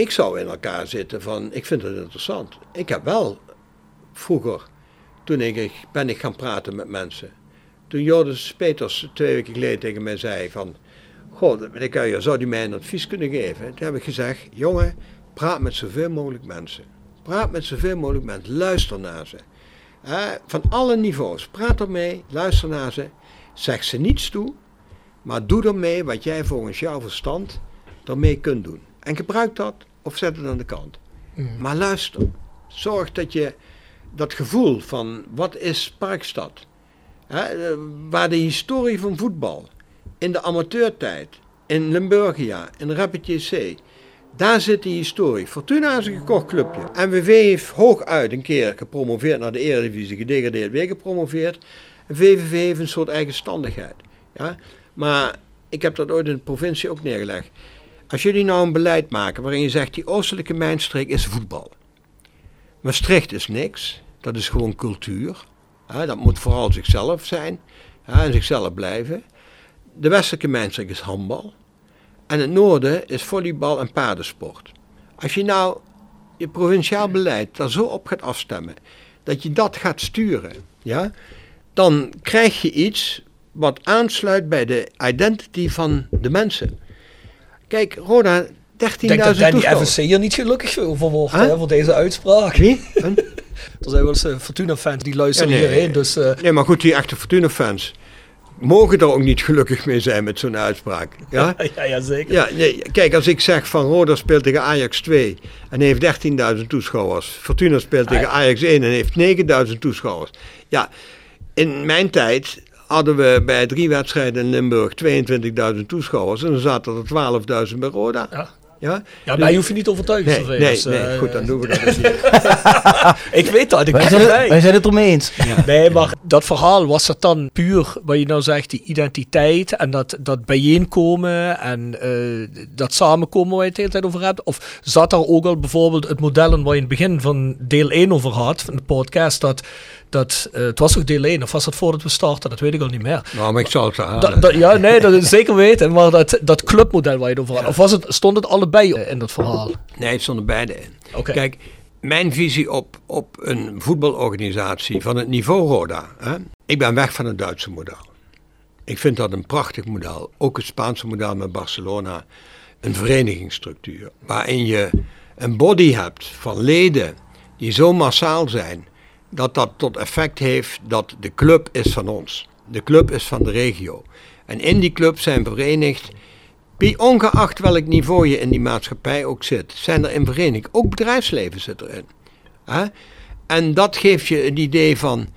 ik zou in elkaar zitten van. Ik vind het interessant. Ik heb wel vroeger, toen ik, ben ik gaan praten met mensen. Toen Joris Peters twee weken geleden tegen mij zei van. Goh, meneer zou die mij een advies kunnen geven? Toen heb ik gezegd, jongen, praat met zoveel mogelijk mensen. Praat met zoveel mogelijk mensen. Luister naar ze. Hè, van alle niveaus. Praat ermee, luister naar ze. Zeg ze niets toe, maar doe ermee wat jij volgens jouw verstand ermee kunt doen. En gebruik dat of zet het aan de kant. Maar luister. Zorg dat je dat gevoel van wat is Parkstad? Hè, eh, waar de historie van voetbal in de amateurtijd, in Limburgia, in Rapid JC, Daar zit die historie. Fortuna is een gekocht clubje. MWV heeft hooguit een keer gepromoveerd naar de Eredivisie, gedegradeerd, weer gepromoveerd. En VVV heeft een soort eigenstandigheid. Ja? Maar ik heb dat ooit in de provincie ook neergelegd. Als jullie nou een beleid maken waarin je zegt die oostelijke mijnstreek is voetbal. Maastricht is niks, dat is gewoon cultuur. Dat moet vooral zichzelf zijn en zichzelf blijven. De westelijke mijnstreek is handbal. En het noorden is volleybal en paardensport. Als je nou je provinciaal beleid daar zo op gaat afstemmen, dat je dat gaat sturen, ja, dan krijg je iets wat aansluit bij de identity van de mensen. Kijk, Roda, 13.000 Ik denk dat toeschouwers. FSC hier niet gelukkig voor wordt, Huh? hè, voor deze uitspraak. Wie? Huh? Er zijn wel eens eh, Fortuna-fans die luisteren Ja, nee. hierheen, dus... eh, Nee, maar goed, die echte Fortuna-fans mogen er ook niet gelukkig mee zijn met zo'n uitspraak. Ja? ja, ja, zeker. Ja, nee, kijk, als ik zeg van Roda speelt tegen Ajax 2 en heeft 13.000 toeschouwers. Fortuna speelt tegen Ajax 1 en heeft 9.000 toeschouwers. Ja, in mijn tijd hadden we bij drie wedstrijden in Limburg 22.000 toeschouwers en dan zaten er 12.000 bij Roda. Ja. Ja, Ja, mij hoef je niet overtuigend nee, te nee, zijn. nee, dus, eh, goed, dan doen we dat dus niet. Ik weet dat, ik Wij ben zijn, het, erbij. wij zijn het ermee eens. Nee, maar dat verhaal, was dat dan puur, wat je nou zegt, die identiteit en dat, dat bijeenkomen en eh, dat samenkomen waar je het de hele tijd over hebt? Of zat daar ook al bijvoorbeeld het model in waar je in het begin van deel 1 over had, van de podcast, dat, dat eh, het was toch deel 1 of was dat voordat we starten? Dat weet ik al niet meer. Nou, maar ik zal het herhalen. dat- ja, nee, dat is zeker weten, maar dat, dat clubmodel waar je het over had. Of was het, stond het allebei in dat verhaal? Nee, het stonden beide in. Oké. Kijk, mijn visie op, op een voetbalorganisatie van het niveau Roda. Hè? Ik ben weg van het Duitse model. Ik vind dat een prachtig model. Ook het Spaanse model met Barcelona. Een verenigingsstructuur. Waarin je een body hebt van leden die zo massaal zijn. Dat dat tot effect heeft dat de club is van ons. De club is van de regio. En in die club zijn verenigd ongeacht welk niveau je in die maatschappij ook zit, zijn er in vereniging. Ook bedrijfsleven zit erin. Hè? En dat geeft je een idee van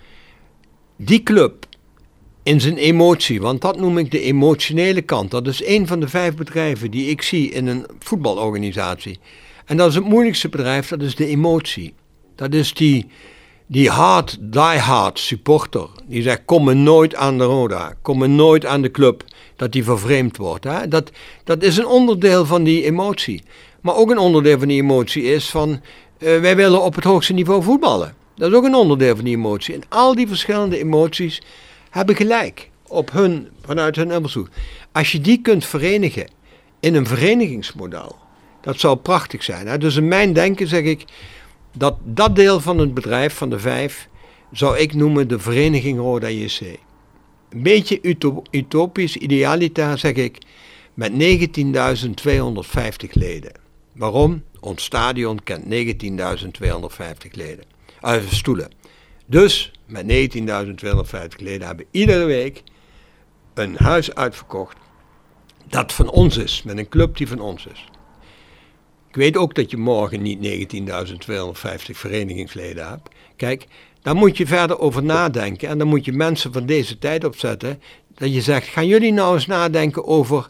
die club in zijn emotie, want dat noem ik de emotionele kant. Dat is een van de vijf bedrijven die ik zie in een voetbalorganisatie. En dat is het moeilijkste bedrijf, dat is de emotie. Dat is die, die hard, die-hard supporter. Die zegt, kom me nooit aan de Roda, kom me nooit aan de club. Dat die vervreemd wordt. Hè? Dat, dat is een onderdeel van die emotie. Maar ook een onderdeel van die emotie is van, eh, wij willen op het hoogste niveau voetballen. Dat is ook een onderdeel van die emotie. En al die verschillende emoties hebben gelijk op hun, vanuit hun onderzoek. Als je die kunt verenigen in een verenigingsmodel, dat zou prachtig zijn. Hè? Dus in mijn denken zeg ik, dat dat deel van het bedrijf, van de vijf, zou ik noemen de vereniging Roda JC. Een beetje uto- utopisch, idealita zeg ik, met 19.250 leden. Waarom? Ons stadion kent 19.250 leden. Uh, stoelen. Dus met 19.250 leden hebben we iedere week een huis uitverkocht dat van ons is, met een club die van ons is. Ik weet ook dat je morgen niet 19.250 verenigingsleden hebt. Kijk, daar moet je verder over nadenken en dan moet je mensen van deze tijd opzetten. Dat je zegt, gaan jullie nou eens nadenken over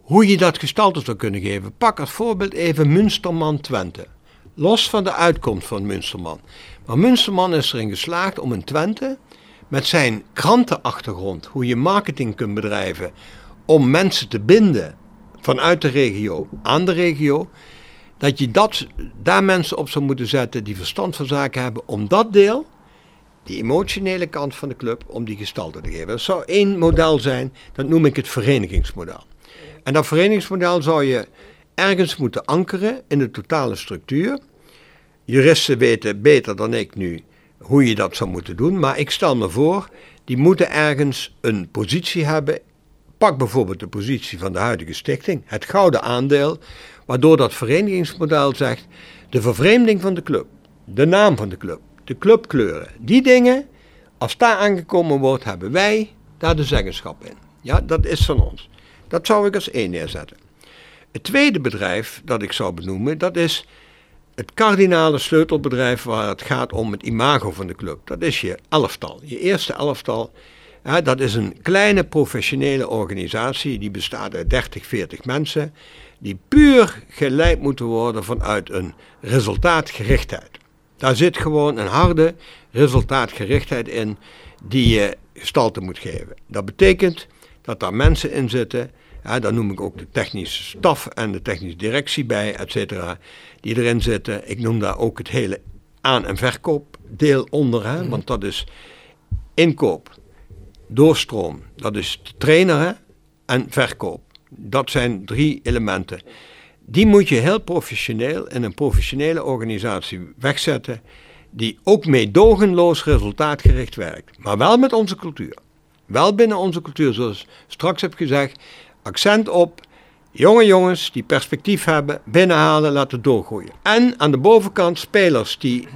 hoe je dat gestalte zou kunnen geven. Pak als voorbeeld even Münsterman Twente. Los van de uitkomst van Münsterman. Maar Münsterman is erin geslaagd om in Twente met zijn krantenachtergrond, hoe je marketing kunt bedrijven, om mensen te binden vanuit de regio aan de regio, dat je dat, daar mensen op zou moeten zetten die verstand van zaken hebben om dat deel, die emotionele kant van de club, om die gestalte te geven. Dat zou één model zijn, dat noem ik het verenigingsmodel. En dat verenigingsmodel zou je ergens moeten ankeren in de totale structuur. Juristen weten beter dan ik nu hoe je dat zou moeten doen, maar ik stel me voor, die moeten ergens een positie hebben. Pak bijvoorbeeld de positie van de huidige stichting, het gouden aandeel, waardoor dat verenigingsmodel zegt, de vervreemding van de club, de naam van de club, de clubkleuren, die dingen, als daar aangekomen wordt, hebben wij daar de zeggenschap in. Ja, dat is van ons. Dat zou ik als één neerzetten. Het tweede bedrijf dat ik zou benoemen, dat is het kardinale sleutelbedrijf waar het gaat om het imago van de club. Dat is je elftal, je eerste elftal. Dat is een kleine professionele organisatie, die bestaat uit 30, 40 mensen. die puur geleid moeten worden vanuit een resultaatgerichtheid. Daar zit gewoon een harde resultaatgerichtheid in die je gestalte moet geven. Dat betekent dat daar mensen in zitten, ja, daar noem ik ook de technische staf en de technische directie bij, et cetera, die erin zitten. Ik noem daar ook het hele aan- en verkoopdeel onder, hè, want dat is inkoop, doorstroom, dat is trainen en verkoop. Dat zijn drie elementen. Die moet je heel professioneel in een professionele organisatie wegzetten, die ook meedogenloos resultaatgericht werkt. Maar wel met onze cultuur. Wel binnen onze cultuur, zoals ik straks heb gezegd, accent op jonge jongens die perspectief hebben, binnenhalen, laten doorgroeien. En aan de bovenkant spelers die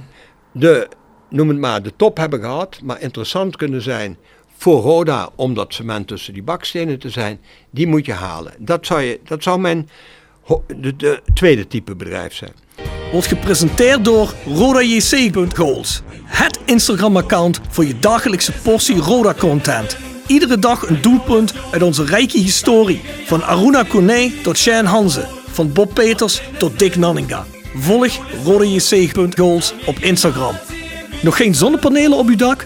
de, noem het maar, de top hebben gehad, maar interessant kunnen zijn voor Roda om dat cement tussen die bakstenen te zijn, die moet je halen. Dat zou, je, dat zou mijn de, de tweede type bedrijf zijn. Wordt gepresenteerd door RodaJC.goals. Het Instagram-account voor je dagelijkse portie Roda-content. Iedere dag een doelpunt uit onze rijke historie. Van Aruna Kone tot Shane Hanze. Van Bob Peters tot Dick Nanninga. Volg RodaJC.goals op Instagram. Nog geen zonnepanelen op uw dak?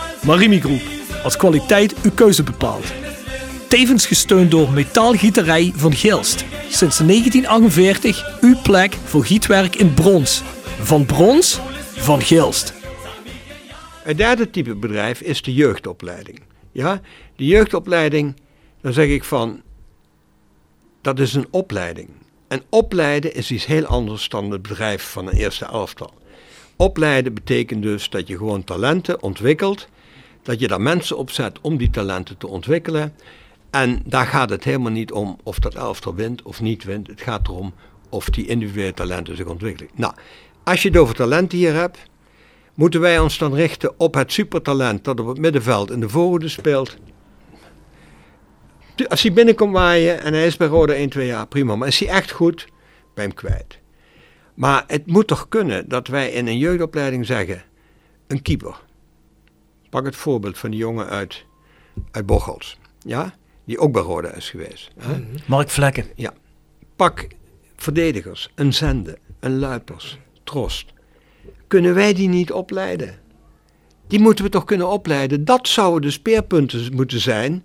Marimi Groep, als kwaliteit uw keuze bepaalt. Tevens gesteund door Metaalgieterij van Gilst. Sinds 1948 uw plek voor gietwerk in brons. Van brons, van Gilst. Het derde type bedrijf is de jeugdopleiding. Ja, de jeugdopleiding, dan zeg ik van, dat is een opleiding. En opleiden is iets heel anders dan het bedrijf van een eerste elftal. Opleiden betekent dus dat je gewoon talenten ontwikkelt, dat je daar mensen op zet om die talenten te ontwikkelen. En daar gaat het helemaal niet om of dat elftal wint of niet wint. Het gaat erom of die individuele talenten zich ontwikkelen. Nou, als je het over talenten hier hebt, moeten wij ons dan richten op het supertalent dat op het middenveld in de voorhoede speelt. Als hij binnenkomt waaien en hij is bij Roda 1, 2 jaar, prima. Maar is hij echt goed, je hem kwijt. Maar het moet toch kunnen dat wij in een jeugdopleiding zeggen, een keeper. Pak het voorbeeld van die jongen uit, uit Bochels, ja? die ook bij Roda is geweest. hè? Mark Vlekken. Ja. Pak verdedigers, een zende, een luipers, trost. Kunnen wij die niet opleiden? Die moeten we toch kunnen opleiden? Dat zouden de speerpunten moeten zijn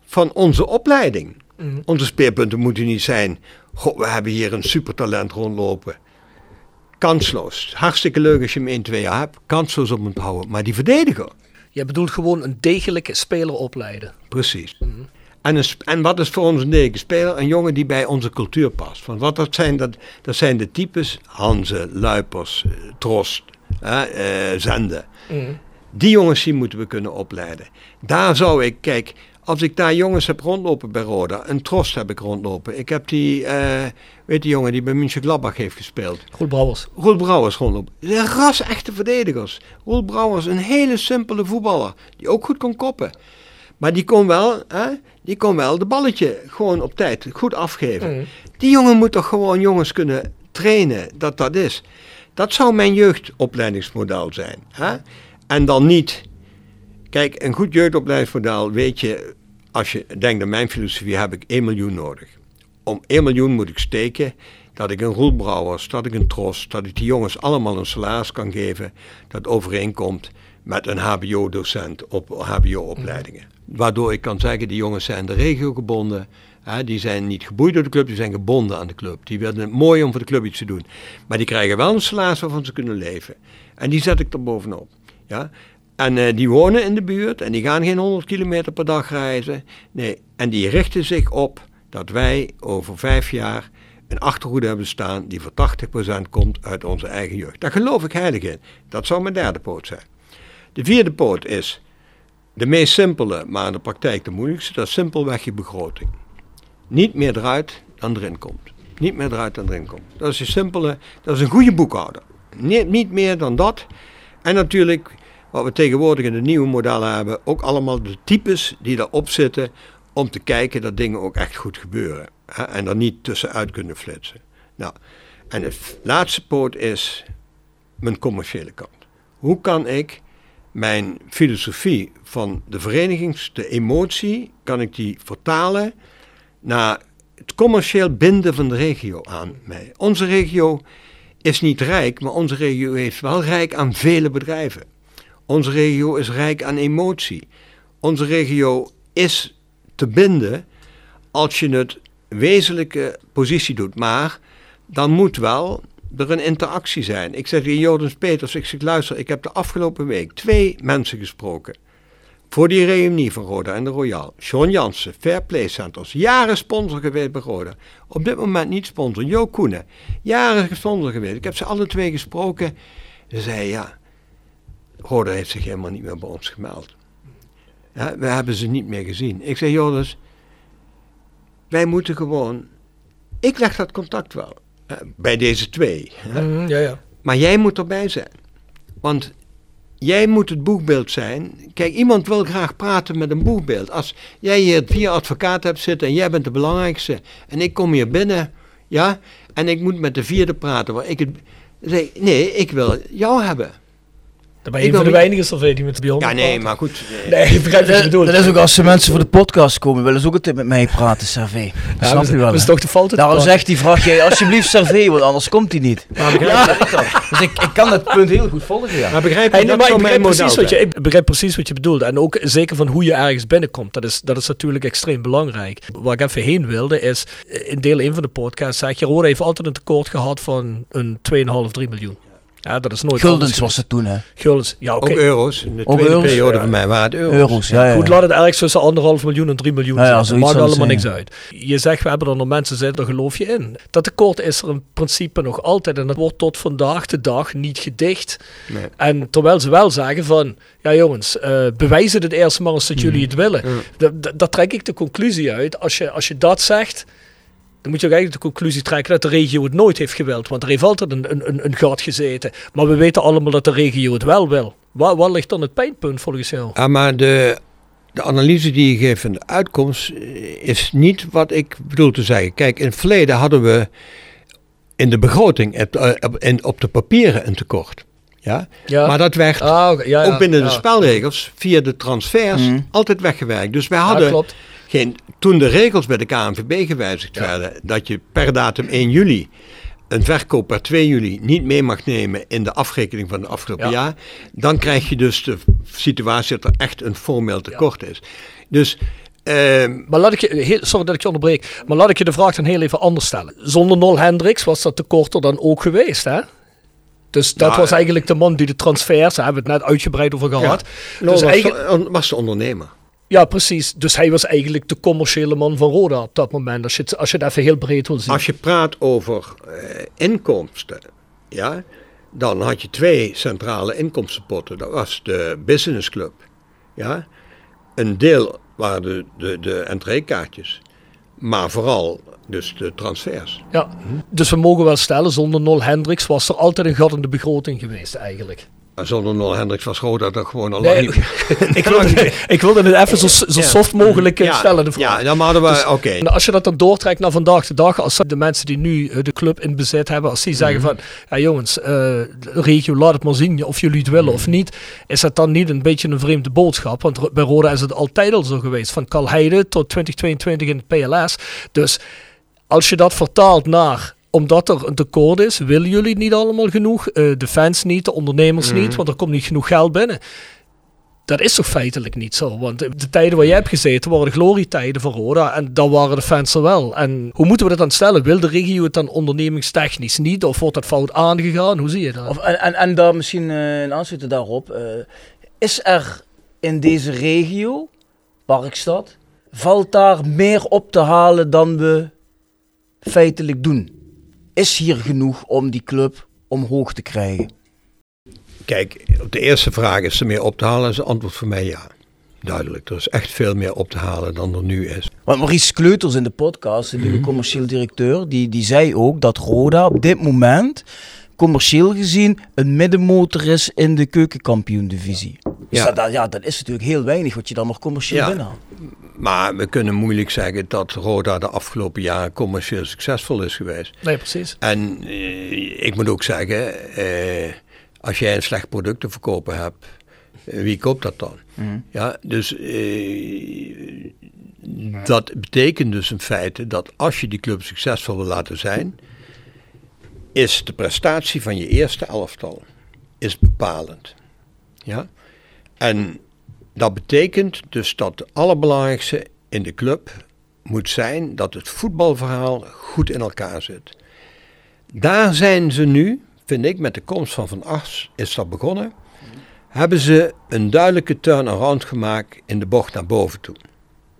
van onze opleiding. Onze speerpunten moeten niet zijn, goh, we hebben hier een supertalent rondlopen. Kansloos. Hartstikke leuk als je hem 1, 2 jaar hebt. Kansloos om hem te houden. Maar die verdediger, Je bedoelt gewoon een degelijke speler opleiden. Precies. En, een sp- en wat is voor ons een degelijke speler? Een jongen die bij onze cultuur past. Want wat dat zijn, dat, dat zijn de types Hanze, Luipers, eh, Trost, eh, Zende. Die jongens die moeten we kunnen opleiden. Daar zou ik, kijk, als ik daar jongens heb rondlopen bij Roda, een Trost heb ik rondlopen. Ik heb die, eh, weet die jongen die bij München Gladbach heeft gespeeld. Goed Brouwers. Roel Brouwers rondlopen. Dat zijn ras-echte verdedigers. Roel Brouwers, een hele simpele voetballer. Die ook goed kon koppen. Maar die kon wel, hè, die kon wel de balletje gewoon op tijd goed afgeven. Die jongen moet toch gewoon jongens kunnen trainen, dat dat is. Dat zou mijn jeugdopleidingsmodel zijn. Hè? En dan niet... Kijk, een goed jeugdopleidingsmodel weet je... Als je denkt aan mijn filosofie, heb ik 1 miljoen nodig. Om 1 miljoen moet ik steken dat ik een Roel Brouwers, dat ik een Tros, dat ik die jongens allemaal een salaris kan geven dat overeenkomt met een HBO-docent op HBO-opleidingen. Waardoor ik kan zeggen, die jongens zijn de regio gebonden. Hè, die zijn niet geboeid door de club, die zijn gebonden aan de club. Die vinden het mooi om voor de club iets te doen. Maar die krijgen wel een salaris waarvan ze kunnen leven. En die zet ik er bovenop. Ja? En eh, die wonen in de buurt en die gaan geen 100 kilometer per dag reizen. Nee, en die richten zich op dat wij over vijf jaar een achterhoede hebben staan die voor 80% komt uit onze eigen jeugd. Daar geloof ik heilig in. Dat zou mijn derde poot zijn. De vierde poot is de meest simpele, maar in de praktijk de moeilijkste. Dat is simpelweg je begroting. Niet meer eruit dan erin komt. Niet meer eruit dan erin komt. Dat is een simpele, dat is een goede boekhouder. Niet, niet meer dan dat. En natuurlijk, wat we tegenwoordig in de nieuwe modellen hebben, ook allemaal de types die erop zitten om te kijken dat dingen ook echt goed gebeuren. Hè, en er niet tussenuit kunnen flitsen. Nou, en het laatste poot is mijn commerciële kant. Hoe kan ik mijn filosofie van de verenigings, de emotie, kan ik die vertalen naar het commercieel binden van de regio aan mij. Onze regio is niet rijk, maar onze regio is wel rijk aan vele bedrijven. Onze regio is rijk aan emotie. Onze regio is te binden als je het wezenlijke positie doet. Maar dan moet wel er een interactie zijn. Ik zeg in Jordens Peters, ik zeg luister, ik heb de afgelopen week twee mensen gesproken. Voor die reunie van Roda en de Royal. Sean Jansen, Fair Play Centers, jaren sponsor geweest bij Roda. Op dit moment niet sponsor. Jo Koenen, jaren sponsor geweest. Ik heb ze alle twee gesproken. Ze zei ja, Roda heeft zich helemaal niet meer bij ons gemeld. Ja, we hebben ze niet meer gezien. Ik zeg Joris, wij moeten gewoon, ik leg dat contact wel. hè, bij deze twee. Mhm, ja, ja. Maar jij moet erbij zijn. Want jij moet het boegbeeld zijn. Kijk, iemand wil graag praten met een boegbeeld. Als jij hier vier advocaten hebt zitten en jij bent de belangrijkste. En ik kom hier binnen, ja, en ik moet met de vierde praten. Waar ik het, nee, ik wil jou hebben. Dan ben je Ik een van de weinige Salvé die met Bjorn Ja, nee, maar goed. eh, Nee, ik begrijp wat je bedoelt. Dat is ook als de mensen voor de podcast komen, willen ze ook altijd met mij praten, Servé. Dat Ja, snap dat je wel. is hè? toch de fout. Daarom zegt die vraag jij alsjeblieft Servé, want anders komt hij niet. Ja. Dus ik, ik kan dat punt heel goed volgen, ja. Maar begrijp je, Hey, nee, dat maar ik mijn begrijp, precies wat je, ik begrijp precies wat je bedoelt. En ook zeker van hoe je ergens binnenkomt. Dat is, dat is natuurlijk extreem belangrijk. Waar ik even heen wilde is, eh, in deel 1 van de podcast zeg je, Roda heeft altijd een tekort gehad van een 2,5, 3 miljoen. Ja, dat is nooit Guldens was het toen, hè. Guldens, ja oké. Ook euro's. In de Ook tweede euro's? periode van mij waren het euro's. Euro's, ja, ja. Goed, laat het ergens tussen anderhalf miljoen en 3 miljoen Ja, ja, zitten. zoiets Maakt allemaal zijn, niks uit. Je zegt, we hebben er nog mensen zitten, daar geloof je in. Dat tekort is er in principe nog altijd. En dat wordt tot vandaag de dag niet gedicht. Nee. En terwijl ze wel zeggen van, ja jongens, eh bewijzen het eerst maar eens dat jullie het willen. Da- da- Daar trek ik de conclusie uit. Als je, als je dat zegt, dan moet je ook eigenlijk de conclusie trekken dat de regio het nooit heeft gewild. Want er heeft altijd een, een, een, een gat gezeten. Maar we weten allemaal dat de regio het wel wil. Waar, waar ligt dan het pijnpunt volgens jou? Ja, maar de, de analyse die je geeft van de uitkomst eh, is niet wat ik bedoel te zeggen. Kijk, in het verleden hadden we in de begroting op, de- op, de papieren een tekort. Ja? Ja. Maar dat werd Ah, oké, ja, ja, ook binnen ja. de spelregels via de transfers Mhm. altijd weggewerkt. Dus wij Ja, hadden klopt. Geen, toen de regels bij de KNVB gewijzigd werden, dat je per datum 1 juli een verkoop per 2 juli niet mee mag nemen in de afrekening van het afgelopen Ja. jaar, dan krijg je dus de situatie dat er echt een formeel tekort is. Dus ehm, Maar laat ik je, sorry dat ik je onderbreek, maar laat ik je de vraag dan heel even anders stellen. Zonder Nol Hendricks was dat tekort er dan ook geweest, hè? Dus dat Nou, was eh, eigenlijk de man die de transfers, daar hebben we het net uitgebreid over gehad. Nol Dus was, eigenlijk, was de ondernemer. Ja, precies. Dus hij was eigenlijk de commerciële man van Roda op dat moment, als je het, als je het even heel breed wil zien. Als je praat over eh, inkomsten, ja, dan had je twee centrale inkomstenpotten. Dat was de business club. Ja. Een deel waren de, de, de entreekaartjes, maar vooral dus de transfers. Ja, dus we mogen wel stellen, zonder Nol Hendricks was er altijd een gat in de begroting geweest eigenlijk. Zonder Nol Hendricks was Roda dat gewoon al Nee, lang niet. ik, wilde, ik wilde het even zo, zo Ja. soft mogelijk eh, Ja, stellen, de vraag. Ja, dan hadden we, Dus- oké. Als je dat dan doortrekt naar vandaag de dag, als de mensen die nu eh, de club in bezit hebben, als die zeggen Mhm. van, ja jongens, eh, regio laat het maar zien of jullie het willen of niet, is dat dan niet een beetje een vreemde boodschap? Want bij Roda is het altijd al zo geweest, van Kalheide tot 2022 in het PLS. Dus als je dat vertaalt naar omdat er een tekort is, willen jullie niet allemaal genoeg? Eh, de fans niet, de ondernemers niet, want er komt niet genoeg geld binnen. Dat is toch feitelijk niet zo? Want de tijden waar jij hebt gezeten waren de glorietijden van Roda. En dan waren de fans er wel. En hoe moeten we dat dan stellen? Wil de regio het dan ondernemingstechnisch niet? Of wordt dat fout aangegaan? Hoe zie je dat? Of, en, en, en daar misschien eh een aansluiten daarop. eh, is er in deze regio, Parkstad, valt daar meer op te halen dan we feitelijk doen? Is hier genoeg om die club omhoog te krijgen? Kijk, op de eerste vraag is er meer op te halen, is het antwoord voor mij ja. duidelijk. Er is echt veel meer op te halen dan er nu is. Want Maurice Kleuters in de podcast, de nieuwe commercieel directeur, die, die zei ook dat Roda op dit moment commercieel gezien een middenmotor is in de keukenkampioen-divisie. Dus Ja. dat, ja, dat is natuurlijk heel weinig wat je dan nog commercieel Ja. binnenhaalt. Maar we kunnen moeilijk zeggen dat Roda de afgelopen jaren commercieel succesvol is geweest. Nee, precies. En eh, ik moet ook zeggen, eh, als jij een slecht product te verkopen hebt, eh, wie koopt dat dan? Ja, dus eh, dat betekent dus in feite dat als je die club succesvol wil laten zijn, is de prestatie van je eerste elftal is bepalend. Ja? En dat betekent dus dat het allerbelangrijkste in de club moet zijn dat het voetbalverhaal goed in elkaar zit. Daar zijn ze nu, vind ik, met de komst van Van Ars is dat begonnen. Hebben ze een duidelijke turnaround gemaakt in de bocht naar boven toe.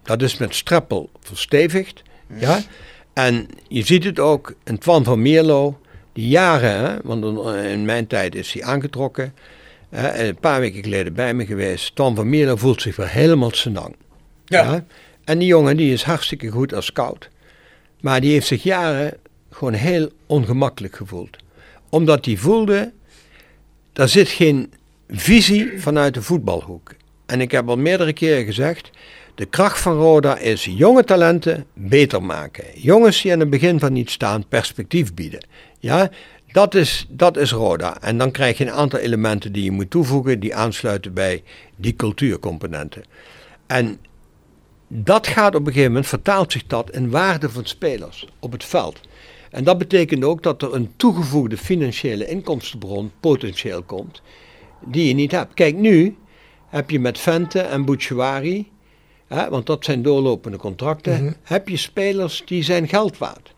Dat is met Streppel verstevigd. Ja? En je ziet het ook in Twan van Meerlo, die jaren, hè, want in mijn tijd is hij aangetrokken. Een paar weken geleden bij me geweest. Twan van Meerlo voelt zich weer helemaal senang. Ja. En die jongen die is hartstikke goed als scout. Maar die heeft zich jaren gewoon heel ongemakkelijk gevoeld. Omdat hij voelde, daar zit geen visie vanuit de voetbalhoek. En ik heb al meerdere keren gezegd, de kracht van Roda is jonge talenten beter maken. Jongens die aan het begin van niet staan, perspectief bieden. Ja, dat is, dat is Roda. En dan krijg je een aantal elementen die je moet toevoegen, die aansluiten bij die cultuurcomponenten. En dat gaat op een gegeven moment, vertaalt zich dat in waarde van spelers op het veld. En dat betekent ook dat er een toegevoegde financiële inkomstenbron potentieel komt, die je niet hebt. Kijk, nu heb je met Vente en Bouchouari, hè, want dat zijn doorlopende contracten, heb je spelers die zijn geld waard.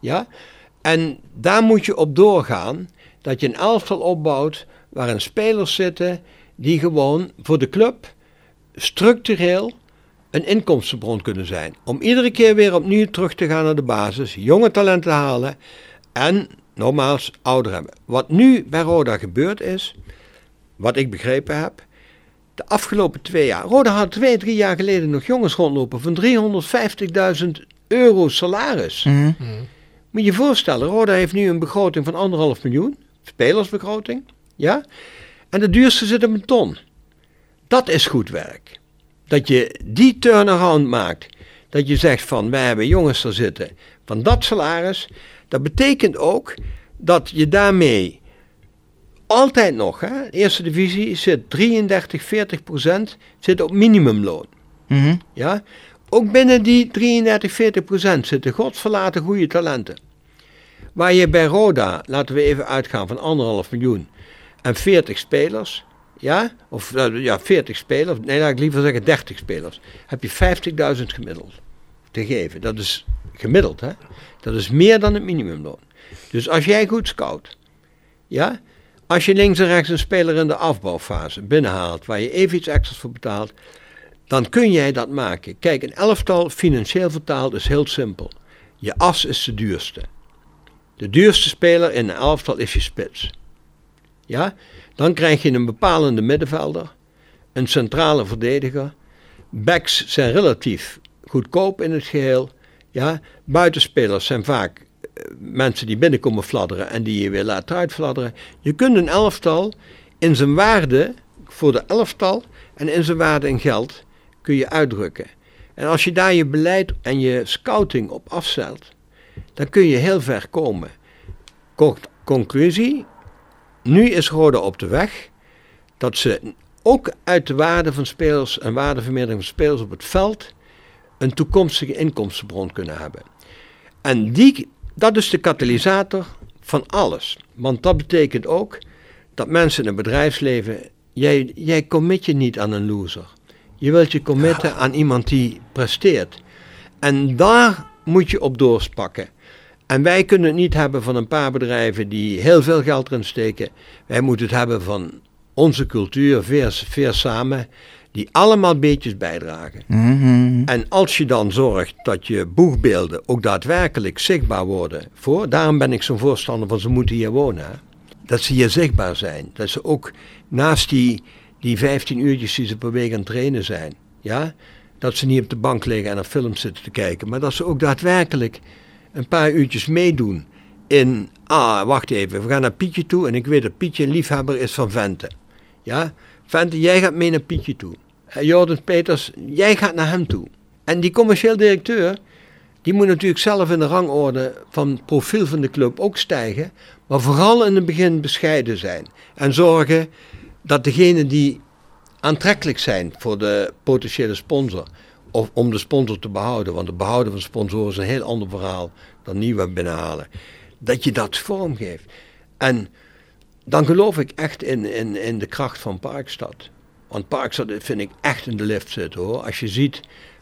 Ja? En daar moet je op doorgaan, dat je een elftal opbouwt waarin spelers zitten die gewoon voor de club structureel een inkomstenbron kunnen zijn. Om iedere keer weer opnieuw terug te gaan naar de basis, jonge talenten halen en nogmaals ouder hebben. Wat nu bij Roda gebeurd is, wat ik begrepen heb, de afgelopen twee jaar. Roda had twee, drie jaar geleden nog jongens rondlopen van 350.000 euro salaris. Moet je je voorstellen, Roda heeft nu een begroting van anderhalf miljoen, spelersbegroting, ja, en de duurste zit op een ton. Dat is goed werk. Dat je die turnaround maakt. Dat je zegt van wij hebben jongens er zitten van dat salaris. Dat betekent ook dat je daarmee altijd nog, hè, de eerste divisie zit 33, 40 procent zit op minimumloon. Mhm. Ja? Ook binnen die 33, 40 procent zitten godsverlaten goede talenten. Waar je bij Roda, laten we even uitgaan van anderhalf miljoen en 40 spelers, ja, of eh, ja, 40 spelers, nee, laat ik liever zeggen 30 spelers, heb je 50.000 gemiddeld te geven. Dat is gemiddeld, hè? Dat is meer dan het minimumloon. Dus als jij goed scout, ja, als je links en rechts een speler in de afbouwfase binnenhaalt, waar je even iets extra's voor betaalt, dan kun jij dat maken. Kijk, een elftal financieel vertaald is heel simpel. Je as is de duurste. De duurste speler in een elftal is je spits. Ja? Dan krijg je een bepalende middenvelder, een centrale verdediger. Backs zijn relatief goedkoop in het geheel. Ja? Buitenspelers zijn vaak eh, mensen die binnenkomen fladderen en die je weer laat uitfladderen. Je kunt een elftal in zijn waarde voor de elftal en in zijn waarde in geld kun je uitdrukken. En als je daar je beleid en je scouting op afzet, dan kun je heel ver komen. Con- conclusie, nu is Roda op de weg dat ze ook uit de waarde van spelers en waardevermeerdering van spelers op het veld een toekomstige inkomstenbron kunnen hebben. En die, dat is de katalysator van alles. Want dat betekent ook dat mensen in het bedrijfsleven, jij, jij commit je niet aan een loser. Je wilt je committen aan iemand die presteert. En daar moet je op doorspakken. En wij kunnen het niet hebben van een paar bedrijven die heel veel geld erin steken. Wij moeten het hebben van onze cultuur, veer, samen, die allemaal beetjes bijdragen. Mhm. En als je dan zorgt dat je boegbeelden ook daadwerkelijk zichtbaar worden voor, daarom ben ik zo'n voorstander van ze moeten hier wonen. hè. Dat ze hier zichtbaar zijn. Dat ze ook naast die, die 15 uurtjes die ze per week aan het trainen zijn, Ja, dat ze niet op de bank liggen en naar films zitten te kijken. Maar dat ze ook daadwerkelijk een paar uurtjes meedoen in... Ah, wacht even, we gaan naar Pietje toe en ik weet dat Pietje een liefhebber is van Vente. Ja, Vente, jij gaat mee naar Pietje toe. En Jordan Peters, jij gaat naar hem toe. En die commercieel directeur, die moet natuurlijk zelf in de rangorde van profiel van de club ook stijgen. Maar vooral in het begin bescheiden zijn. En zorgen dat degenen die aantrekkelijk zijn voor de potentiële sponsor. Of om de sponsor te behouden. Want het behouden van sponsoren is een heel ander verhaal dan nieuwe binnenhalen. Dat je dat vormgeeft. En dan geloof ik echt in, in, in de kracht van Parkstad. Want Parkstad vind ik echt in de lift zitten hoor. Als je ziet,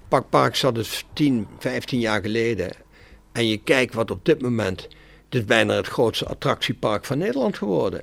Pak Parkstad is 10, 15 jaar geleden. En je kijkt wat op dit moment. Is bijna het grootste attractiepark van Nederland geworden.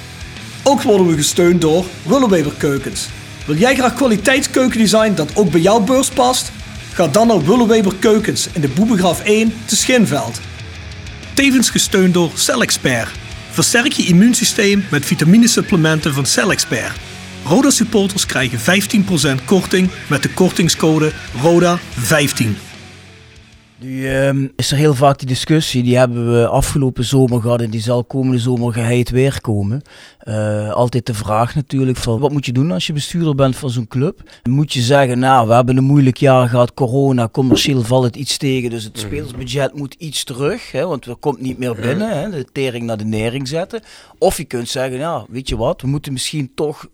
Ook worden we gesteund door Willeweber Keukens. Wil jij graag kwaliteitskeukendesign dat ook bij jouw beurs past? Ga dan naar Willeweber Keukens in de Boebegraaf 1 te Schinveld. Tevens gesteund door CellExpert. Versterk je immuunsysteem met vitaminesupplementen van CellExpert. Roda supporters krijgen 15% korting met de kortingscode RODA15. Nu ehm, is er heel vaak die discussie, die hebben we afgelopen zomer gehad en die zal komende zomer geheid weer komen. Eh, altijd de vraag natuurlijk van wat moet je doen als je bestuurder bent van zo'n club? Moet je zeggen, nou we hebben een moeilijk jaar gehad, corona, commercieel valt het iets tegen, dus het speelsbudget moet iets terug, hè, want er komt niet meer binnen, hè, de tering naar de nering zetten. Of je kunt zeggen, nou weet je wat, we moeten misschien toch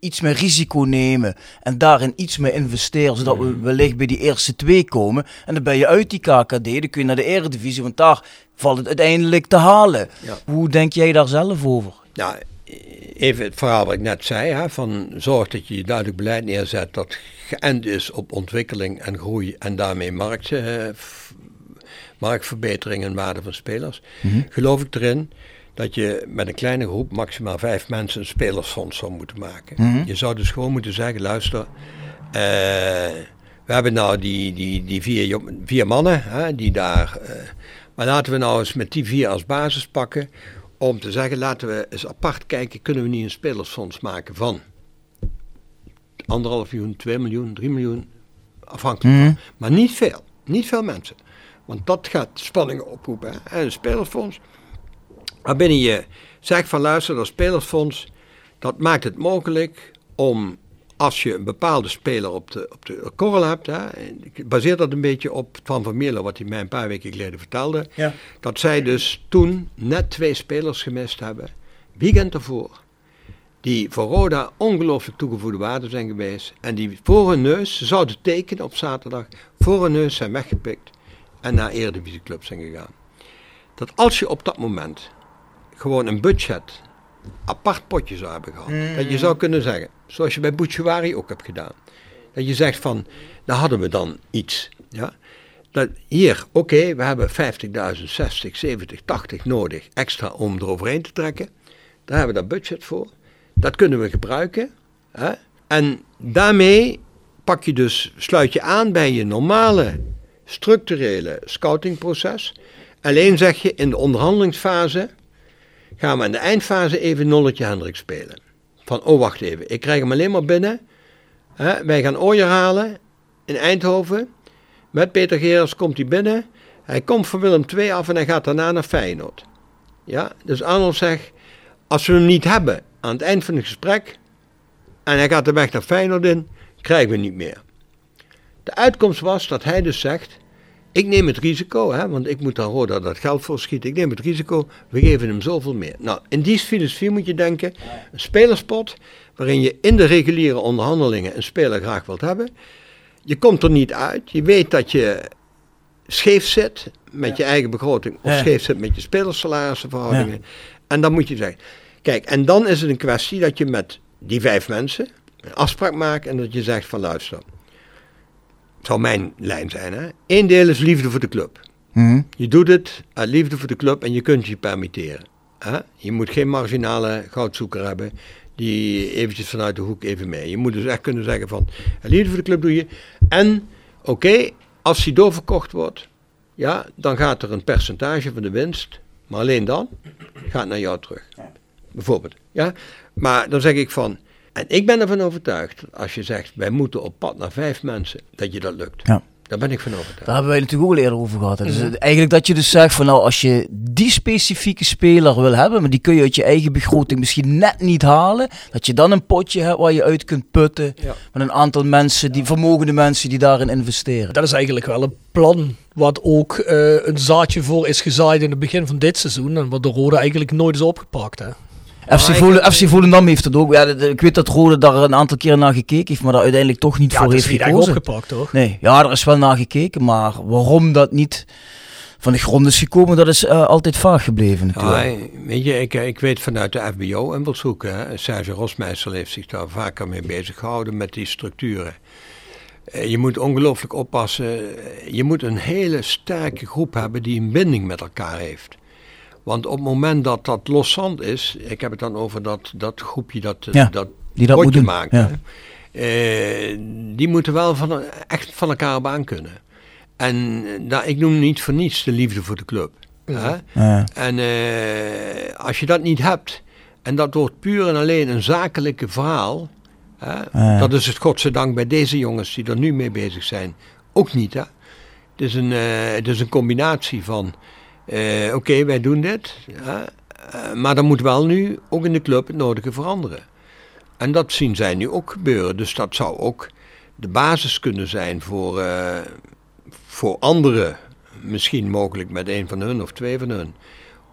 iets meer risico nemen en daarin iets meer investeren, zodat we wellicht bij die eerste twee komen. En dan ben je uit die KKD, dan kun je naar de Eredivisie, want daar valt het uiteindelijk te halen. Ja. Hoe denk jij daar zelf over? Nou, even het verhaal wat ik net zei, hè, van zorg dat je duidelijk beleid neerzet dat geënt is op ontwikkeling en groei en daarmee markt, eh, marktverbetering en waarde van spelers. Geloof ik erin dat je met een kleine groep, maximaal vijf mensen, een spelersfonds zou moeten maken. Je zou dus gewoon moeten zeggen, luister, eh, we hebben nou die, die, die vier, vier mannen hè, die daar... eh, maar laten we nou eens met die vier als basis pakken om te zeggen, laten we eens apart kijken, kunnen we niet een spelersfonds maken van anderhalf miljoen, 2 miljoen, 3 miljoen, afhankelijk van. Maar niet veel, niet veel mensen. Want dat gaat spanningen oproepen. Hè? En een spelersfonds, waarbinnen je zegt van luister, dat spelersfonds, dat maakt het mogelijk om als je een bepaalde speler op de, op de korrel hebt, hè, en ik baseer dat een beetje op Van van Mierlo, wat hij mij een paar weken geleden vertelde, Ja. dat zij dus toen net twee spelers gemist hebben, weekend ervoor, die voor Roda ongelooflijk toegevoegde waarde zijn geweest en die voor hun neus, ze zouden tekenen op zaterdag, voor hun neus zijn weggepikt en naar eredivisieclub zijn gegaan. Dat als je op dat moment gewoon een budget apart potje zou hebben gehad. Dat je zou kunnen zeggen, zoals je bij Bouchouari ook hebt gedaan. Dat je zegt van, daar hadden we dan iets. Ja? Dat hier, oké, we hebben 50.000, 60, 70, 80 nodig extra om eroverheen te trekken. Daar hebben we dat budget voor. Dat kunnen we gebruiken. Hè? En daarmee pak je dus, sluit je aan bij je normale structurele scoutingproces. Alleen zeg je in de onderhandelingsfase gaan we in de eindfase even nolletje Hendrik spelen. Van, oh wacht even, ik krijg hem alleen maar binnen. Wij gaan Ooyer halen in Eindhoven. Met Peter Gerers komt hij binnen. Hij komt van Willem II af en hij gaat daarna naar Feyenoord. Ja, dus Arnold zegt, als we hem niet hebben aan het eind van het gesprek... en hij gaat de weg naar Feyenoord in, krijgen we hem niet meer. De uitkomst was dat hij dus zegt... Ik neem het risico, hè, want ik moet daar Roda dat geld voor schieten. Ik neem het risico, we geven hem zoveel meer. Nou, in die filosofie moet je denken, een spelerspot waarin je in de reguliere onderhandelingen een speler graag wilt hebben. Je komt er niet uit, je weet dat je scheef zit met je eigen begroting of Ja. scheef zit met je spelerssalarisverhoudingen. En dan moet je zeggen, kijk, en dan is het een kwestie dat je met die vijf mensen een afspraak maakt en dat je zegt van luister, zou mijn lijn zijn. Hè? Eén deel is liefde voor de club. Mhm. Je doet het uit liefde voor de club en je kunt je permitteren. Hè? Je moet geen marginale goudzoeker hebben die eventjes vanuit de hoek even mee. Je moet dus echt kunnen zeggen van, uit liefde voor de club doe je. En, oké, als die doorverkocht wordt, ja, dan gaat er een percentage van de winst, maar alleen dan, gaat naar jou terug. Bijvoorbeeld. Ja? Maar dan zeg ik van, en ik ben ervan overtuigd, als je zegt, wij moeten op pad naar vijf mensen, dat je dat lukt. Ja. Daar ben ik van overtuigd. Daar hebben wij natuurlijk ook al eerder over gehad. Dus eh, eigenlijk dat je dus zegt van nou, als je die specifieke speler wil hebben, maar die kun je uit je eigen begroting misschien net niet halen, dat je dan een potje hebt waar je uit kunt putten Ja. met een aantal mensen, die vermogende mensen die daarin investeren. Dat is eigenlijk wel een plan wat ook eh, een zaadje voor is gezaaid in het begin van dit seizoen. En wat de Rode eigenlijk nooit is opgepakt. Hè? FC, Volen, FC Volendam heeft het ook. Ja, ik weet dat Rode daar een aantal keer naar gekeken heeft, maar daar uiteindelijk toch niet Ja, voor dat is heeft niet echt gekozen. opgepakt hoor. Nee, ja, er is wel naar gekeken, maar waarom dat niet van de grond is gekomen, dat is eh, altijd vaag gebleven natuurlijk. Ja, weet je, ik, ik weet vanuit de FBO en wil zoeken. Hè. Serge Rosmeister heeft zich daar vaker mee bezig gehouden met die structuren. Eh, Je moet ongelooflijk oppassen. Je moet een hele sterke groep hebben die een binding met elkaar heeft. Want op het moment dat dat loszand is, ik heb het dan over dat, dat groepje dat, Ja, dat die dat moet maakt. ja. Eh, die moeten wel van, echt van elkaar op aan kunnen. En eh, daar, ik noem niet voor niets de liefde voor de club. Hè? Ja. En eh, als je dat niet hebt, en dat wordt puur en alleen een zakelijke verhaal, hè, Ja. dat is het godzijdank bij deze jongens die er nu mee bezig zijn ook niet. Hè. Het, is een, eh, het is een combinatie van, eh, oké, wij doen dit, eh, maar dan moet wel nu ook in de club het nodige veranderen. En dat zien zij nu ook gebeuren, dus dat zou ook de basis kunnen zijn voor, eh, voor anderen, misschien mogelijk met een van hun of twee van hun,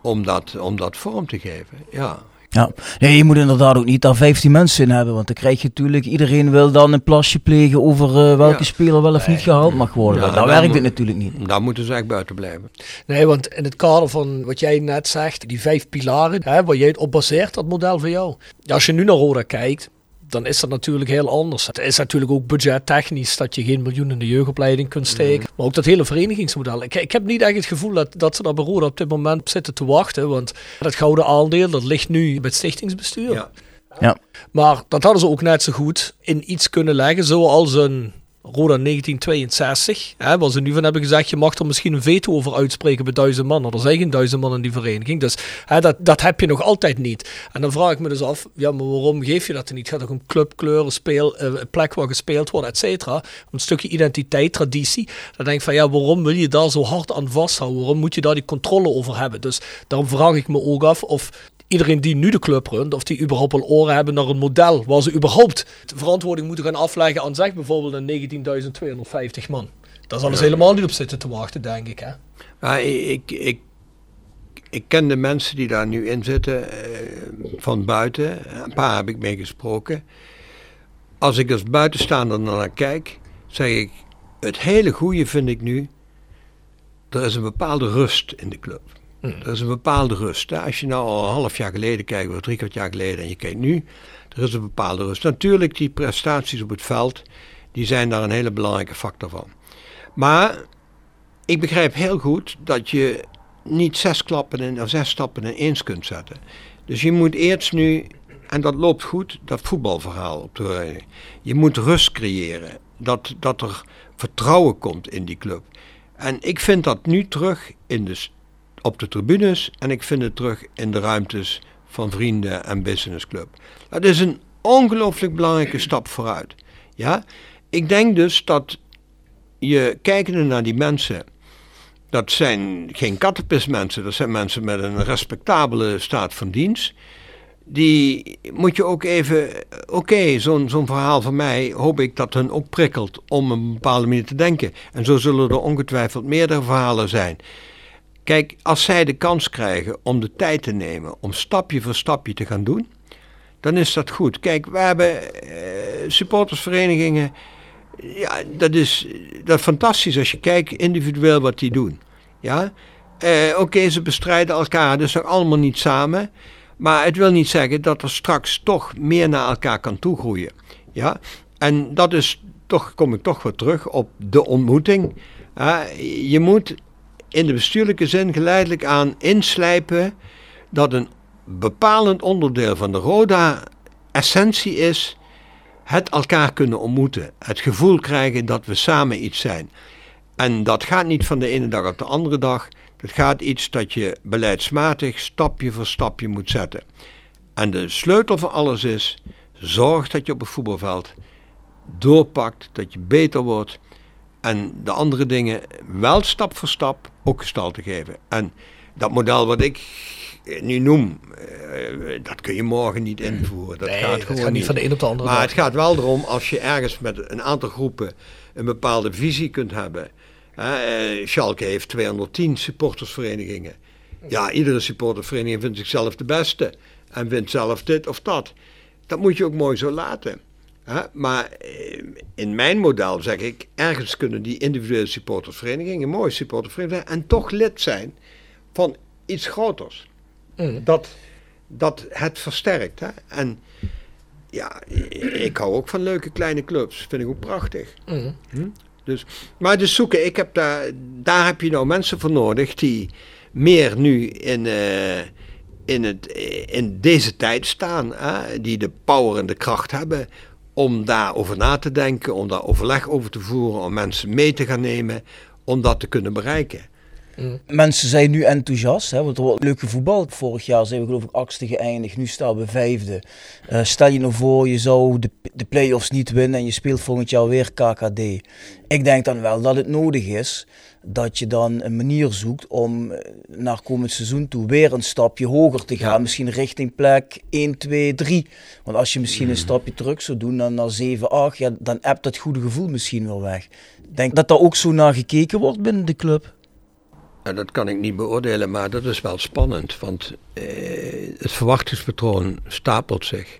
om dat, om dat vorm te geven. Ja, Ja, nee, je moet inderdaad ook niet daar 15 mensen in hebben, want dan krijg je natuurlijk, iedereen wil dan een plasje plegen over eh, welke Ja. speler wel of niet gehaald mag worden. Ja, werkt het natuurlijk niet. daar moeten ze echt buiten blijven. Nee, want in het kader van wat jij net zegt, die vijf pilaren, hè, waar jij het op baseert, dat model voor jou. Ja, als je nu naar Roda kijkt, dan is dat natuurlijk heel anders. Het is natuurlijk ook budgettechnisch dat je geen miljoen in de jeugdopleiding kunt steken. Maar ook dat hele verenigingsmodel. Ik, ik heb niet echt het gevoel dat, dat ze daar bij Roda op dit moment op zitten te wachten. Want dat gouden aandeel, dat ligt nu bij het stichtingsbestuur. Ja. Ja. Maar dat hadden ze ook net zo goed in iets kunnen leggen, zoals een Roda 1962. Hè, waar ze nu van hebben gezegd, je mag er misschien een veto over uitspreken bij duizend man. Er zijn geen duizend man in die vereniging. Dus hè, dat, dat heb je nog altijd niet. En dan vraag ik me dus af, ja, maar waarom geef je dat niet? Gaat toch een club, kleuren, speel, een plek waar gespeeld wordt, et cetera. Een stukje identiteit, traditie. Dan denk ik van, ja, waarom wil je daar zo hard aan vasthouden? Waarom moet je daar die controle over hebben? Dus daarom vraag ik me ook af of iedereen die nu de club runt, of die überhaupt al oren hebben naar een model waar ze überhaupt de verantwoording moeten gaan afleggen aan zeg bijvoorbeeld een 19.250 man. Daar zal ze helemaal niet op zitten te wachten, denk ik. Hè? Ik, ik, ik ken de mensen die daar nu in zitten eh, van buiten. Een paar heb ik mee gesproken. Als ik als buitenstaander naar kijk, zeg ik, het hele goede vind ik nu, er is een bepaalde rust in de club. Er is een bepaalde rust. Als je nou al een half jaar geleden kijkt, of drie kwart jaar geleden, en je kijkt nu, er is een bepaalde rust. Natuurlijk, die prestaties op het veld, die zijn daar een hele belangrijke factor van. Maar ik begrijp heel goed dat je niet zes klappen in, zes stappen in eens kunt zetten. Dus je moet eerst nu, en dat loopt goed, dat voetbalverhaal op de. Je moet rust creëren. Dat, dat er vertrouwen komt in die club. En ik vind dat nu terug in de, op de tribunes en ik vind het terug in de ruimtes van vrienden en businessclub. Dat is een ongelooflijk belangrijke stap vooruit. Ja? Ik denk dus dat je kijkende naar die mensen, dat zijn geen kattenpismensen, dat zijn mensen met een respectabele staat van dienst. Die moet je ook even, oké, zo'n zo'n verhaal van mij hoop ik dat hun ook prikkelt om een bepaalde manier te denken. En zo zullen er ongetwijfeld meerdere verhalen zijn. Kijk, als zij de kans krijgen om de tijd te nemen om stapje voor stapje te gaan doen, dan is dat goed. Kijk, we hebben eh, supportersverenigingen. Ja, dat is, dat is fantastisch als je kijkt individueel wat die doen. Ja, Eh, oké, ze bestrijden elkaar, dus nog allemaal niet samen. Maar het wil niet zeggen dat er straks toch meer naar elkaar kan toegroeien. Ja, en dat is toch kom ik toch weer terug op de ontmoeting. Je moet in de bestuurlijke zin geleidelijk aan inslijpen dat een bepalend onderdeel van de Roda essentie is het elkaar kunnen ontmoeten. Het gevoel krijgen dat we samen iets zijn. En dat gaat niet van de ene dag op de andere dag. Dat gaat iets dat je beleidsmatig stapje voor stapje moet zetten. En de sleutel van alles is: zorg dat je op het voetbalveld doorpakt, dat je beter wordt. En de andere dingen wel stap voor stap ook gestalte geven. En dat model wat ik nu noem, eh, dat kun je morgen niet invoeren. Dat Nee, gaat gewoon gaat niet van de een op de andere Maar dag. het gaat wel erom als je ergens met een aantal groepen een bepaalde visie kunt hebben. Eh, Schalke heeft 210 supportersverenigingen. Ja, iedere supportersvereniging vindt zichzelf de beste. En vindt zelf dit of dat. Dat moet je ook mooi zo laten. Maar eh, in mijn model zeg ik, ergens kunnen die individuele supportersverenigingen, mooie supportersverenigingen, en toch lid zijn van iets groters. Mm. Dat, dat het versterkt. Hè? En ja, ik hou ook van leuke kleine clubs. Vind ik ook prachtig. Mm. Hm? Dus, maar dus zoeken, ik heb daar, daar heb je nou mensen voor nodig die meer nu in, eh, in, het, in deze tijd staan. Hè? Die de power en de kracht hebben om daarover na te denken, om daar overleg over te voeren, om mensen mee te gaan nemen, om dat te kunnen bereiken. Mensen zijn nu enthousiast, hè, want er wordt leuk gevoetbald. Vorig jaar zijn we geloof ik achtste geëindigd, nu staan we vijfde. Eh, stel je nou voor, je zou de, de play-offs niet winnen en je speelt volgend jaar weer KKD. Ik denk dan wel dat het nodig is dat je dan een manier zoekt om eh, naar komend seizoen toe weer een stapje hoger te gaan. Misschien richting plek 1, 2, 3. Want als je misschien een stapje terug zou doen dan naar 7, 8, ja, dan hebt dat goede gevoel misschien wel weg. Ik denk dat daar ook zo naar gekeken wordt binnen de club. Dat kan ik niet beoordelen, maar dat is wel spannend. Want eh, het verwachtingspatroon stapelt zich.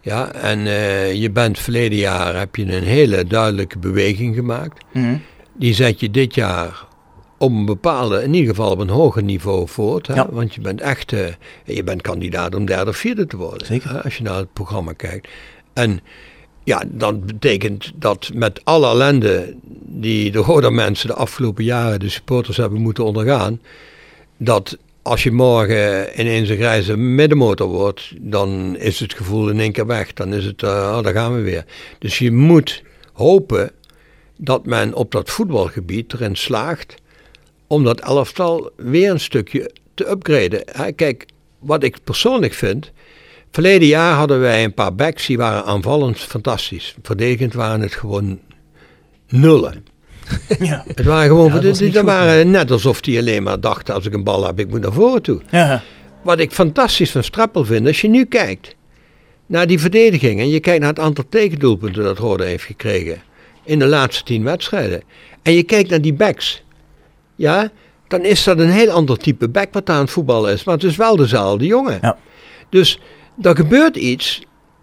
Ja, en eh, je bent verleden jaar heb je een hele duidelijke beweging gemaakt. Mhm. Die zet je dit jaar op een bepaalde, in ieder geval op een hoger niveau voort. Hè? Ja. Want je bent echt, eh, je bent kandidaat om derde of vierde te worden. Zeker. Hè? Als je naar het programma kijkt. En ja, dat betekent dat met alle ellende die de Roda mensen de afgelopen jaren, de supporters hebben moeten ondergaan, dat als je morgen ineens een grijze middenmotor wordt, dan is het gevoel in één keer weg. Dan is het, eh, oh, daar gaan we weer. Dus je moet hopen dat men op dat voetbalgebied erin slaagt om dat elftal weer een stukje te upgraden. Kijk, wat ik persoonlijk vind, verleden jaar hadden wij een paar backs die waren aanvallend fantastisch. Verdedigend waren het gewoon nullen. Ja. Het waren gewoon, Ja, dat waren net alsof die alleen maar dachten als ik een bal heb, ik moet naar voren toe. Ja. Wat ik fantastisch van Strappel vind, als je nu kijkt naar die verdediging en je kijkt naar het aantal tegendoelpunten dat Rode heeft gekregen in de laatste tien wedstrijden. En je kijkt naar die backs, ja, dan is dat een heel ander type back wat aan het voetballen is. Maar het is wel dezelfde jongen. Ja. Dus er gebeurt iets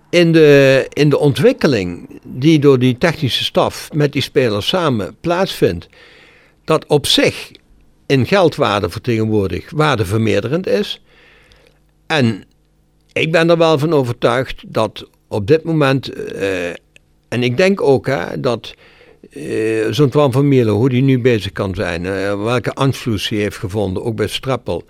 in de, in de ontwikkeling die door die technische staf met die spelers samen plaatsvindt. Dat op zich in geldwaarde vertegenwoordigd waardevermeerderend is. En ik ben er wel van overtuigd dat op dit moment, eh, en ik denk ook hè, dat eh, zo'n Twan van Mierlo, hoe die nu bezig kan zijn, eh, welke aanvloes hij heeft gevonden, ook bij Strappel.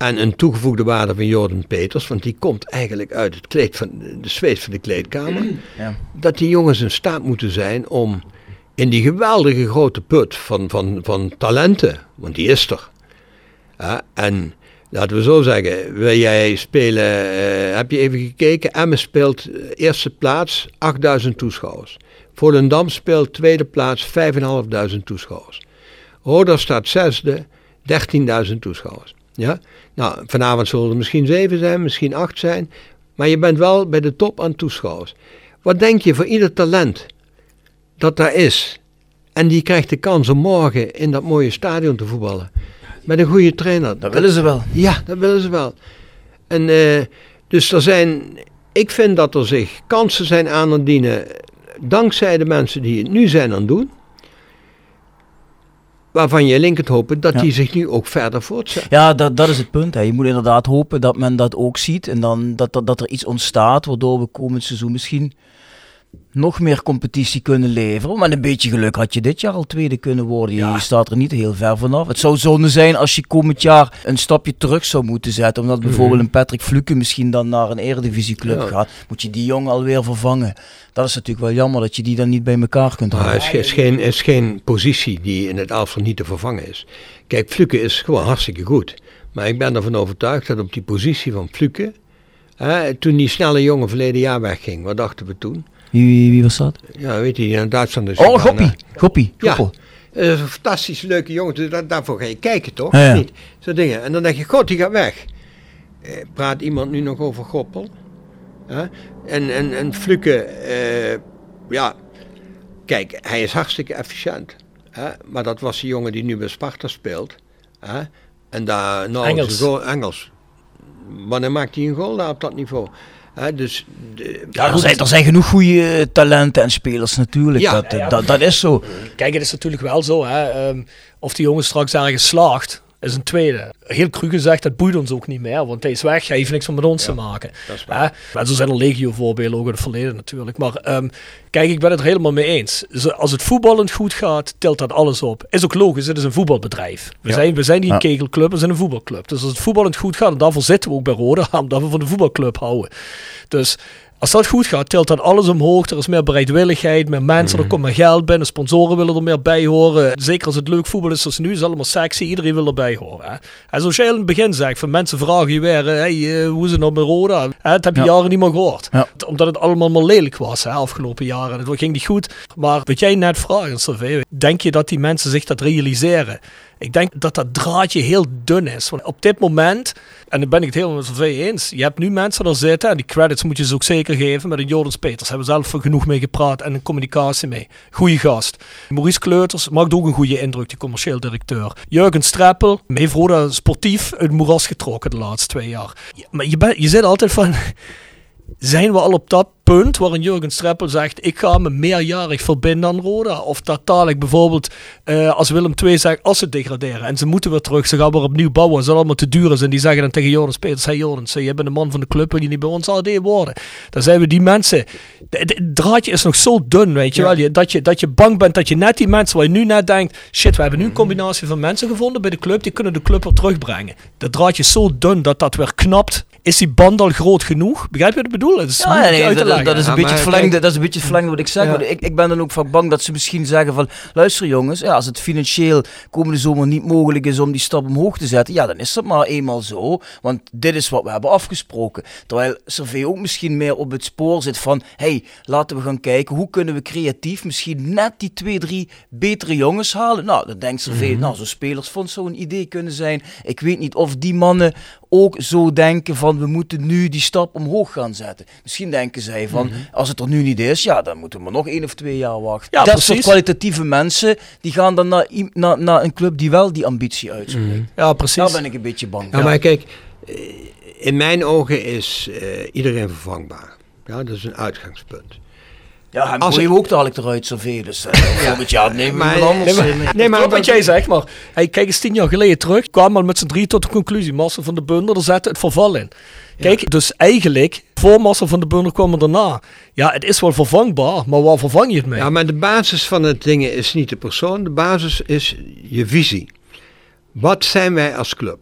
En een toegevoegde waarde van Jordan Peters, want die komt eigenlijk uit het kleed van, de zweet van de kleedkamer. Ja. Dat die jongens in staat moeten zijn om in die geweldige grote put van, van, van talenten, want die is er. Ja, en laten we zo zeggen, wil jij spelen, eh, heb je even gekeken, Emmen speelt eh, eerste plaats, 8000 toeschouwers. Volendam speelt tweede plaats, 5.500 toeschouwers. Roda staat zesde, 13.000 toeschouwers. Ja? Nou, vanavond zullen er misschien zeven zijn, misschien acht zijn, maar je bent wel bij de top aan toeschouwers. Wat denk je voor ieder talent dat daar is, en die krijgt de kans om morgen in dat mooie stadion te voetballen, met een goede trainer. Dat willen ze wel. Ja, dat willen ze wel. En eh, dus er zijn, ik vind dat er zich kansen zijn aan het dienen, dankzij de mensen die het nu zijn aan het doen, waarvan je linkt hopen dat Ja. die zich nu ook verder voortzetten. Ja, dat, dat is het punt. Hè. Je moet inderdaad hopen dat men dat ook ziet. En dan dat, dat, dat er iets ontstaat waardoor we komend seizoen misschien nog meer competitie kunnen leveren. Met een beetje geluk had je dit jaar al tweede kunnen worden. Je, je staat er niet heel ver vanaf. Het zou zonde zijn als je komend jaar een stapje terug zou moeten zetten. Omdat bijvoorbeeld een Patrick Fluke misschien dan naar een eredivisieclub Ja. gaat. Moet je die jongen alweer vervangen. Dat is natuurlijk wel jammer dat je die dan niet bij elkaar kunt Maar houden. het is, geen- is, geen, is geen positie die in het elftal niet te vervangen is. Kijk, Fluke is gewoon hartstikke goed. Maar ik ben ervan overtuigd dat op die positie van Fluke... Hè, toen die snelle jongen verleden jaar wegging, wat dachten we toen? Wie, wie, wie was dat? Ja, weet je, die naar Duitsland is Oh, Goppie. Goppie. Ja, Goppel. dat is een fantastisch leuke jongen. Dus daar- daarvoor ga je kijken, toch? Ja, Niet? Zo'n dingen. En dan denk je, god, die gaat weg. Eh, praat iemand nu nog over Goppel? Hè? En, en, en Fluke, eh, ja, kijk, hij is hartstikke efficiënt. Hè? Maar dat was die jongen die nu bij Sparta speelt. Hè? En daar, nou, Engels. goal- Engels. Wanneer maakt hij een goal daar op dat niveau? Hè? Dus, de, Ja, er zijn, er zijn genoeg goede eh, talenten en spelers natuurlijk. Ja. dat, dat, dat is zo. Kijk, het is natuurlijk wel zo, hè. ehm, of die jongen straks ergens slaagt, is een tweede. Heel cru gezegd, dat boeit ons ook niet meer, want hij is weg, hij heeft niks meer met ons te maken. dat is waar. Hè? En zo zijn er legio voorbeelden ook in het verleden natuurlijk. Maar ehm, kijk, ik ben het er helemaal mee eens. Als het voetballend goed gaat, tilt dat alles op. Is ook logisch, het is een voetbalbedrijf. We, zijn, we zijn niet een Ja. kegelclub, we zijn een voetbalclub. Dus als het voetballend goed gaat, en daarvoor zitten we ook bij Roda, omdat we van de voetbalclub houden. Dus als dat goed gaat, tilt dat alles omhoog. Er is meer bereidwilligheid, meer mensen, er komt meer geld binnen. Sponsoren willen er meer bij horen. Zeker als het leuk voetbal is zoals nu, is het allemaal sexy. Iedereen wil erbij horen. Hè? En zoals jij in het begin zegt, van mensen vragen je weer, eh, hey, eh, hoe is het nou met Roda? Hè, dat heb je Ja. jaren niet meer gehoord. Ja. Omdat het allemaal maar lelijk was, hè, afgelopen jaren. Het ging niet goed. Maar wat jij net vraagt, Sylvie, denk je dat die mensen zich dat realiseren? Ik denk dat dat draadje heel dun is. Want op dit moment, en daar ben ik het helemaal met Sylvie eens, je hebt nu mensen er zitten, en die credits moet je ze ook zeker geven, met een Jordans Peters. Hebben we zelf genoeg mee gepraat en een communicatie mee. Goeie gast. Maurice Kleuters maakt ook een goede indruk, die commercieel directeur. Jurgen Streppel heeft Roda sportief uit moeras getrokken de laatste twee jaar. Ja, Maar je, bent- je zit altijd van zijn we al op dat punt waarin Jurgen Streppel zegt: Ik ga me meerjarig verbinden aan Roda? Of dat dadelijk bijvoorbeeld eh, als Willem II zegt: Als ze degraderen en ze moeten weer terug, ze gaan weer opnieuw bouwen, het zal allemaal te duur is. En die zeggen dan tegen Jordans Peters: Hey Jordans, je bent de man van de club, wil je niet bij ons AD worden? Dan zijn we die mensen. Het draadje is nog zo dun, weet je wel, dat, je, dat je bang bent dat je net die mensen waar je nu net denkt: Shit, we hebben nu een combinatie van mensen gevonden bij de club, die kunnen de club weer terugbrengen. Dat draadje is zo dun dat dat weer knapt. Is die band al groot genoeg? Begrijp je wat ik bedoel? Het is Ja, nee, dat, dat, is een Ja, beetje verlengde, dat is een beetje het verlengde wat ik zeg. Ja. Ik, ik ben dan ook vaak bang dat ze misschien zeggen van... Luister jongens, ja, als het financieel komende zomer niet mogelijk is om die stap omhoog te zetten... Ja, dan is dat maar eenmaal zo. Want dit is wat we hebben afgesproken. Terwijl Servé ook misschien meer op het spoor zit van... hey, laten we gaan kijken, hoe kunnen we creatief misschien net die twee, drie betere jongens halen? Nou, dan denkt Servé, Mhm. nou, zo'n spelersfonds zou een idee kunnen zijn. Ik weet niet of die mannen ook zo denken van... we moeten nu die stap omhoog gaan zetten. Misschien denken zij van, Mhm. als het er nu niet is, ja, dan moeten we maar nog één of twee jaar wachten. Ja, dat soort kwalitatieve mensen, die gaan dan naar, naar, naar een club die wel die ambitie uitspreekt. Ja, precies. Daar ben ik een beetje bang Ja, voor. maar kijk, eh, in mijn ogen is eh, iedereen vervangbaar. Ja, dat is een uitgangspunt. Ja, hem Als we ook dadelijk eruit zoveel. Dus uh, volgend jaar nemen we Maar- anders. Nee, in. maar, nee, maar wat jij zegt, maar hey, kijk eens tien jaar geleden terug, kwamen we met z'n drie tot de conclusie, Marcel van de Bunder, er zette het verval in. Kijk, dus eigenlijk, voor Marcel van de Bunder kwam er daarna. Ja, het is wel vervangbaar, maar waar vervang je het mee? Ja, maar de basis van het ding is niet de persoon, de basis is je visie. Wat zijn wij als club?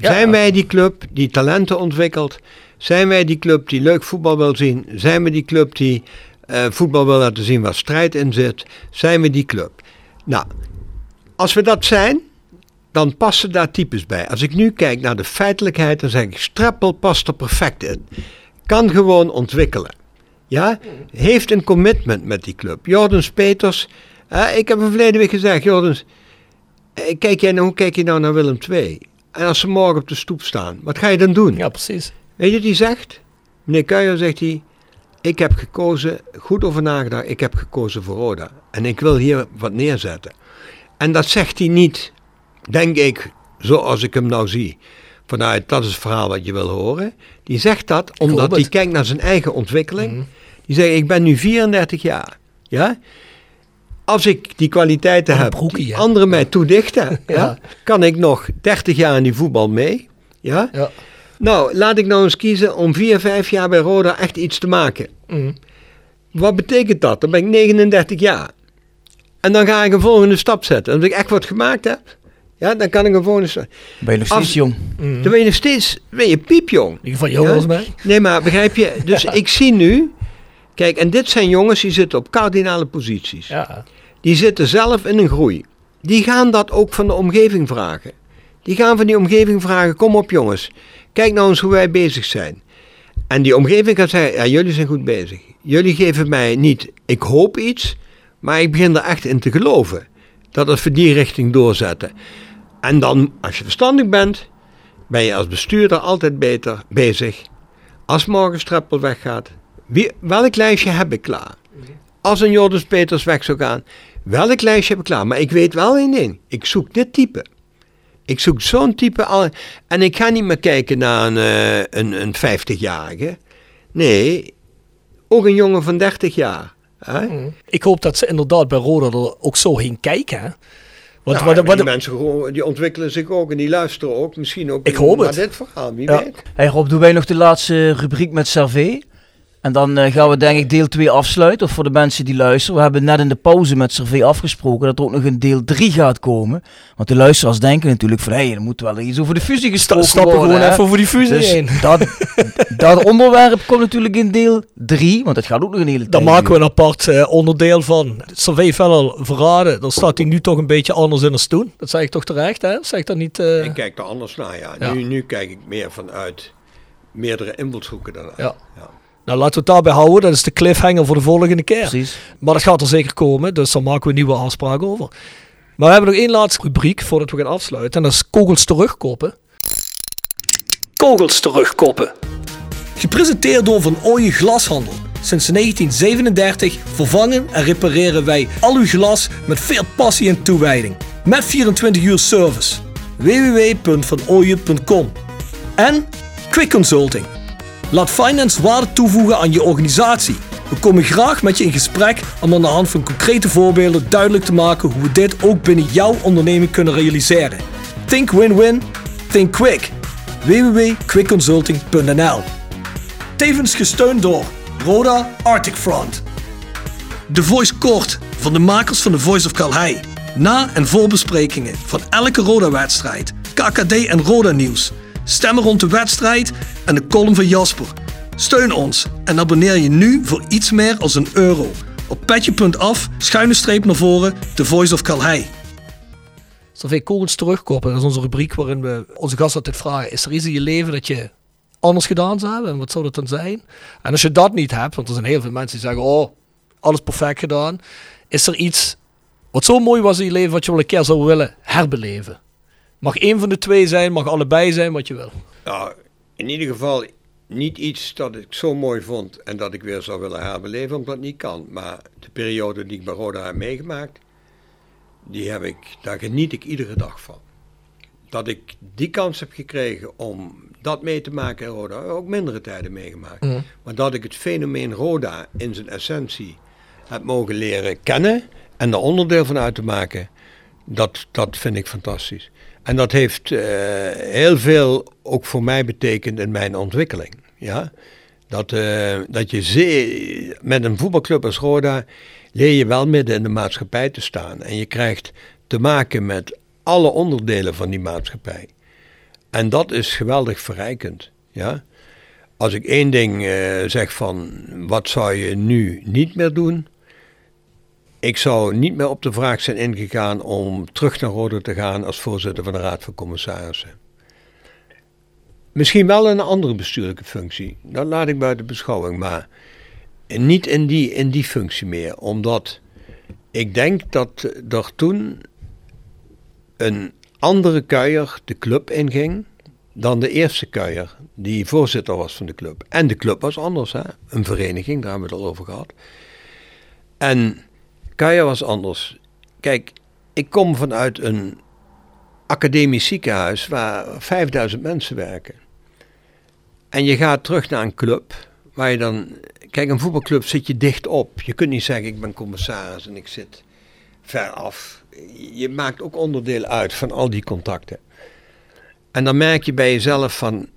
Zijn wij die club die talenten ontwikkelt? Zijn wij die club die leuk voetbal wil zien? Zijn we die club die eh, voetbal wil laten zien waar strijd in zit? Zijn we die club? Nou, als we dat zijn, dan passen daar types bij. Als ik nu kijk naar de feitelijkheid, dan zeg ik, Strappel past er perfect in. Kan gewoon ontwikkelen. Ja, heeft een commitment met die club. Jordans Peters, eh, ik heb hem verleden week gezegd, Jordans, eh, kijk jij nou, hoe kijk je nou naar Willem II? En als ze morgen op de stoep staan, wat ga je dan doen? Ja, precies. Weet je wat hij zegt? Meneer Kuijer zegt hij, ik heb gekozen, goed over nagedacht, ik heb gekozen voor Roda. En ik wil hier wat neerzetten. En dat zegt hij niet, denk ik, zoals ik hem nou zie. Vanuit, dat is het verhaal wat je wil horen. Die zegt dat omdat hij kijkt naar zijn eigen ontwikkeling. Die zegt, ik ben nu 34 jaar. Ja? Als ik die kwaliteiten heb broekie, die hè? anderen mij toedichten, ja. Ja. kan ik nog 30 jaar in die voetbal mee. Ja? Nou, laat ik nou eens kiezen om vier, vijf jaar bij Roda echt iets te maken. Mhm. Wat betekent dat? Dan ben ik 39 jaar. En dan ga ik een volgende stap zetten. En als ik echt wat gemaakt heb, ja, dan kan ik een volgende stap. Ben je nog steeds Als- jong? Dan ben je nog steeds ben je piepjong. In ieder geval jonger Ja? als mij. Nee, maar begrijp je? Dus ik zie nu. Kijk, en dit zijn jongens die zitten op kardinale posities. Ja. Die zitten zelf in een groei. Die gaan dat ook van de omgeving vragen. Die gaan van die omgeving vragen: kom op jongens, kijk nou eens hoe wij bezig zijn. En die omgeving gaat zeggen: ja, jullie zijn goed bezig. Jullie geven mij niet, ik hoop iets, maar ik begin er echt in te geloven. Dat we die richting doorzetten. En dan, als je verstandig bent, ben je als bestuurder altijd beter bezig. Als morgen Streppel weggaat, welk lijstje heb ik klaar? Als een Jordus Peters weg zou gaan, welk lijstje heb ik klaar? Maar ik weet wel één ding, ik zoek dit type. Ik zoek zo'n type al. En ik ga niet meer kijken naar een, eh, een, een 50-jarige. Nee, ook een jongen van 30 jaar. Hè? Ik hoop dat ze inderdaad bij Roda er ook zo heen kijken. Hè? Want, Nou, wat, die mensen gewoon, die ontwikkelen zich ook en die luisteren ook. Misschien ook Ik hoop naar het. dit verhaal, wie Ja. weet. Hey Rob, doen wij nog de laatste rubriek met Servé? En dan eh, gaan we denk ik deel 2 afsluiten. Of voor de mensen die luisteren. We hebben net in de pauze met Servé afgesproken dat er ook nog een deel 3 gaat komen. Want de luisteraars denken natuurlijk van... Hé, hey, er moet wel iets over de fusie gesproken stappen worden. gewoon hè? even voor die fusie Dus heen. dat, dat onderwerp komt natuurlijk in deel 3. Want het gaat ook nog een hele Daar tijd maken we een apart eh, onderdeel van. Survey verder verraden, dan staat hij nu toch een beetje anders in als toen. Dat zeg ik toch terecht, hè? Zeg ik dat niet... eh, Ik kijk er anders naar, ja. Ja. Nu, nu kijk ik meer vanuit meerdere invalshoeken daarna. Ja. Nou, laten we het daarbij houden. Dat is de cliffhanger voor de volgende keer. Precies. Maar dat gaat er zeker komen, dus daar maken we een nieuwe afspraak over. Maar we hebben nog één laatste rubriek voordat we gaan afsluiten. En dat is kogels terugkoppen. Kogels terugkoppen. Gepresenteerd door Van Ooyen Glashandel. Sinds 1937 vervangen en repareren wij al uw glas met veel passie en toewijding. Met 24 uur service. www.vanooyen.com En Quick Consulting. Laat finance waarde toevoegen aan je organisatie. We komen graag met je in gesprek om aan de hand van concrete voorbeelden duidelijk te maken hoe we dit ook binnen jouw onderneming kunnen realiseren. Think win-win, think quick. www.quickconsulting.nl Tevens gesteund door Roda Arctic Front. De Voice Kort van de makers van The Voice of Calhei. Na- en voorbesprekingen van elke Roda-wedstrijd, KKD en Roda-nieuws. Stemmen rond de wedstrijd en de column van Jasper. Steun ons en abonneer je nu voor iets meer als een euro. Op petje.af, schuine streep naar voren, The Voice of Calhei. Survey Kogels terugkoppen, dat is onze rubriek waarin we onze gast altijd vragen. Is er iets in je leven dat je anders gedaan zou hebben? En wat zou dat dan zijn? En als je dat niet hebt, want er zijn heel veel mensen die zeggen, oh, alles perfect gedaan. Is er iets wat zo mooi was in je leven wat je wel een keer zou willen herbeleven? Mag één van de twee zijn, mag allebei zijn, wat je wil. Nou, in ieder geval niet iets dat ik zo mooi vond en dat ik weer zou willen herbeleven, omdat het niet kan. Maar de periode die ik bij Roda heb meegemaakt, die heb ik, daar geniet ik iedere dag van. Dat ik die kans heb gekregen om dat mee te maken in Roda, ook mindere tijden meegemaakt. Maar dat ik het fenomeen Roda in zijn essentie heb mogen leren kennen en er onderdeel van uit te maken, dat, dat vind ik fantastisch. En dat heeft eh, heel veel ook voor mij betekend in mijn ontwikkeling. Ja? Dat, eh, dat je met een voetbalclub als Roda leer je wel midden in de maatschappij te staan. En je krijgt te maken met alle onderdelen van die maatschappij. En dat is geweldig verrijkend. Ja? Als ik één ding eh, zeg van wat zou je nu niet meer doen, ik zou niet meer op de vraag zijn ingegaan om terug naar Roda te gaan als voorzitter van de Raad van Commissarissen. Misschien wel een andere bestuurlijke functie, dat laat ik buiten beschouwing, maar niet in die, in die functie meer. Omdat ik denk dat er toen een andere kuier de club inging dan de eerste kuier die voorzitter was van de club. En de club was anders, hè? een vereniging, daar hebben we het al over gehad. En Kaya was anders. Kijk, ik kom vanuit een academisch ziekenhuis waar 5000 mensen werken. En je gaat terug naar een club waar je dan. Kijk, een voetbalclub zit je dicht op. Je kunt niet zeggen: ik ben commissaris en ik zit ver af. Je maakt ook onderdeel uit van al die contacten. En dan merk je bij jezelf van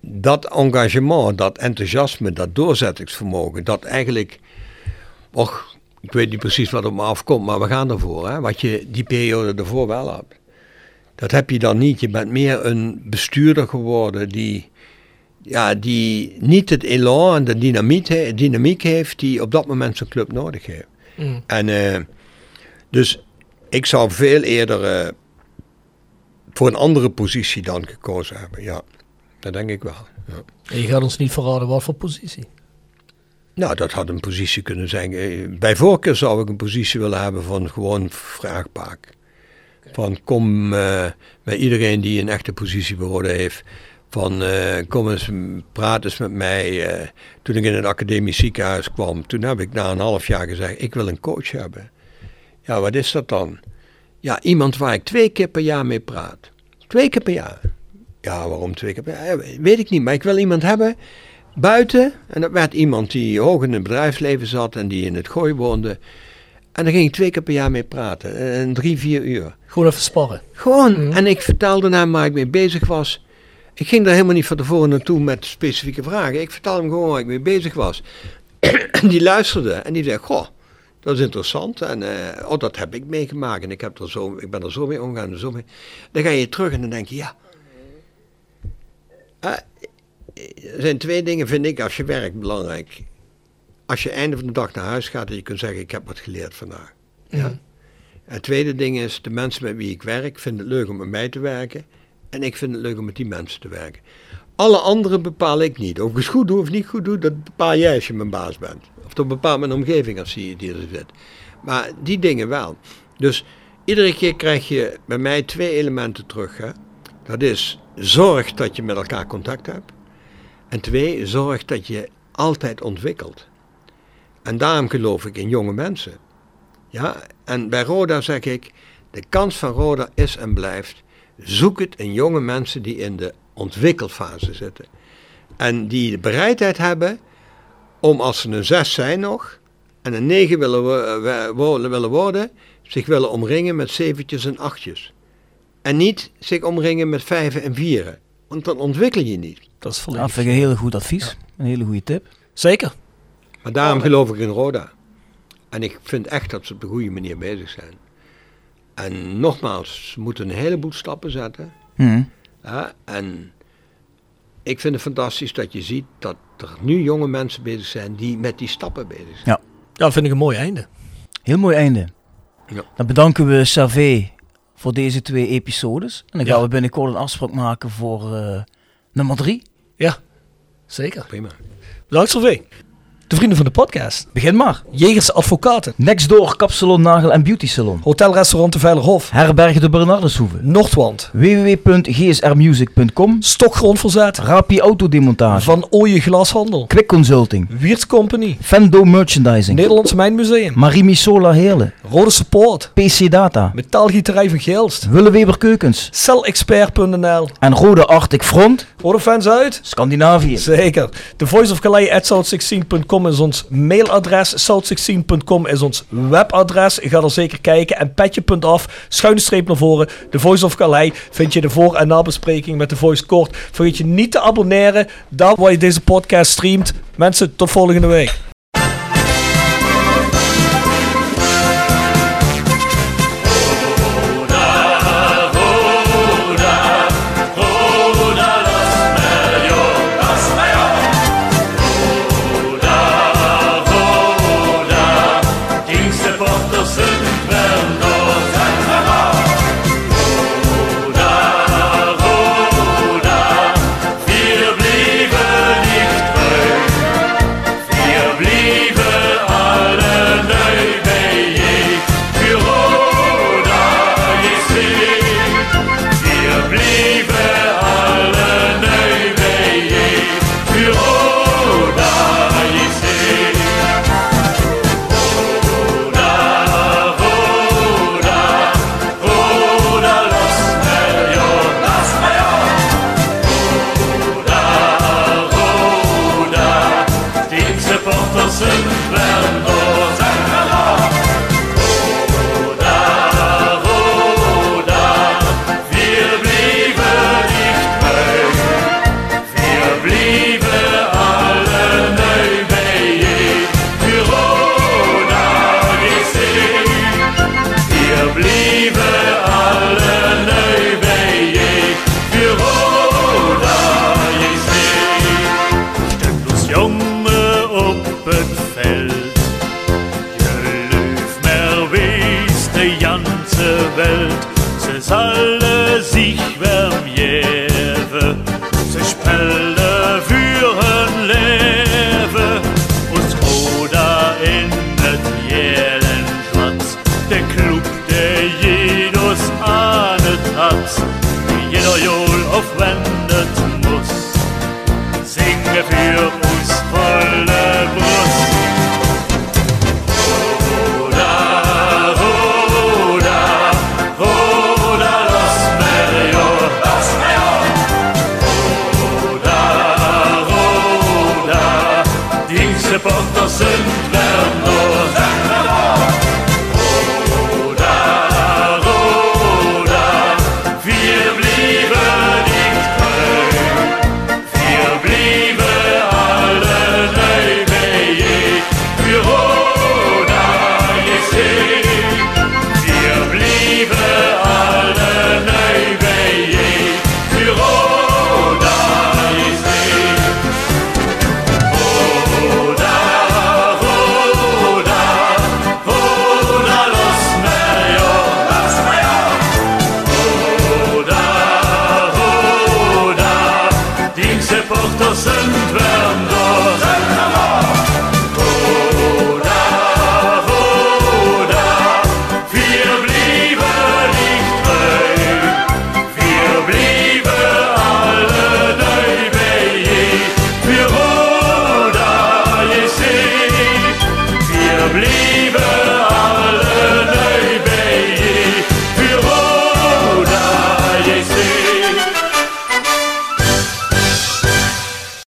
dat engagement, dat enthousiasme, dat doorzettingsvermogen, dat eigenlijk Och, ik weet niet precies wat op me afkomt, maar we gaan ervoor. Hè? Wat je die periode ervoor wel hebt. Dat heb je dan niet. Je bent meer een bestuurder geworden die, ja, die niet het elan en de dynamiek, he- dynamiek heeft die op dat moment zo'n club nodig heeft. Mm. En eh, dus ik zou veel eerder eh, voor een andere positie dan gekozen hebben. Ja, dat denk ik wel. Ja. En je gaat ons niet verraden wat voor positie. Nou, dat had een positie kunnen zijn. eh, Bij voorkeur zou ik een positie willen hebben van gewoon vraagbaak. Van kom eh, bij iedereen die een echte positie behouden heeft. Van eh, kom eens, praat eens met mij. toen ik in het academisch ziekenhuis kwam, toen heb ik na een half jaar gezegd, ik wil een coach hebben. Ja, wat is dat dan? Ja, iemand waar ik twee keer per jaar mee praat. Twee keer per jaar. Ja, waarom twee keer per jaar? Ja, weet ik niet, maar ik wil iemand hebben buiten. En dat werd iemand die hoog in het bedrijfsleven zat en die in het gooi woonde. En daar ging ik twee keer per jaar mee praten. En drie, vier uur. Gewoon even sparren. Gewoon. En ik vertelde hem waar ik mee bezig was. Ik ging daar helemaal niet van tevoren naartoe met specifieke vragen. Ik vertelde hem gewoon waar ik mee bezig was. en die luisterde en die zei, goh, dat is interessant. En eh, oh, dat heb ik meegemaakt. En ik, heb er zo, ik ben er zo mee omgegaan. en Zo mee. Dan ga je terug en dan denk je, ja. Ah, er zijn twee dingen, vind ik, als je werkt belangrijk. Als je einde van de dag naar huis gaat en je kunt zeggen, ik heb wat geleerd vandaag. Ja. En het tweede ding is, de mensen met wie ik werk vinden het leuk om met mij te werken. En ik vind het leuk om met die mensen te werken. Alle anderen bepaal ik niet. Of ik het goed doe of niet goed doe, dat bepaal jij als je mijn baas bent. Of dat bepaalt mijn omgeving als die die er zit. Maar die dingen wel. Dus iedere keer krijg je bij mij twee elementen terug. Hè? Dat is, zorg dat je met elkaar contact hebt. En twee, zorg dat je altijd ontwikkelt. En daarom geloof ik in jonge mensen. Ja, en bij Roda zeg ik, de kans van Roda is en blijft, zoek het in jonge mensen die in de ontwikkelfase zitten. En die de bereidheid hebben om als ze een zes zijn nog, en een negen willen, willen worden, zich willen omringen met zeventjes en achtjes. En niet zich omringen met vijven en vieren. Want dan ontwikkel je niet. Dat is Dat volledig. vind ik een heel goed advies. Een hele goede tip. Zeker. Maar daarom geloof ik in Roda. En ik vind echt dat ze op de goede manier bezig zijn. En nogmaals, ze moeten een heleboel stappen zetten. Hm. hè. En ik vind het fantastisch dat je ziet dat er nu jonge mensen bezig zijn die met die stappen bezig zijn. Ja, dat vind ik een mooi einde. Heel mooi einde. Ja. Dan bedanken we Savé voor deze twee episodes. En dan gaan Ja. we binnenkort een afspraak maken voor eh, nummer drie. Ja, zeker. Prima. Bedankt Sylvie. De vrienden van de podcast. Begin maar. Jegers Advocaten. Next door Kapsalon Nagel en Beauty Salon. Hotelrestaurant de Veilerhof. Herberg de Bernardeshoeve. Noordwand. www.gsrmusic.com Stokgrondverzet. Rapi Autodemontage. Van Ooije Glashandel. Quick Consulting. Wiertz Company. Fendo Merchandising. Nederlands Mijnmuseum. Marimi Sola Heerlen. Rode Support. PC Data. Metaalgieterij van Geelst. Willeweber Keukens. Celexpert.nl. En Rode Arctic Front. Rode fans uit? Scandinavië. Zeker. The Voice of Calais at south16.com is ons mailadres. South16.com is ons webadres. Ga er zeker kijken. En petje.af, schuine streep naar voren. The Voice of Calais vind je de voor- en nabespreking met The Voice kort. Vergeet je niet te abonneren. Daar waar je deze podcast streamt. Mensen, tot volgende week.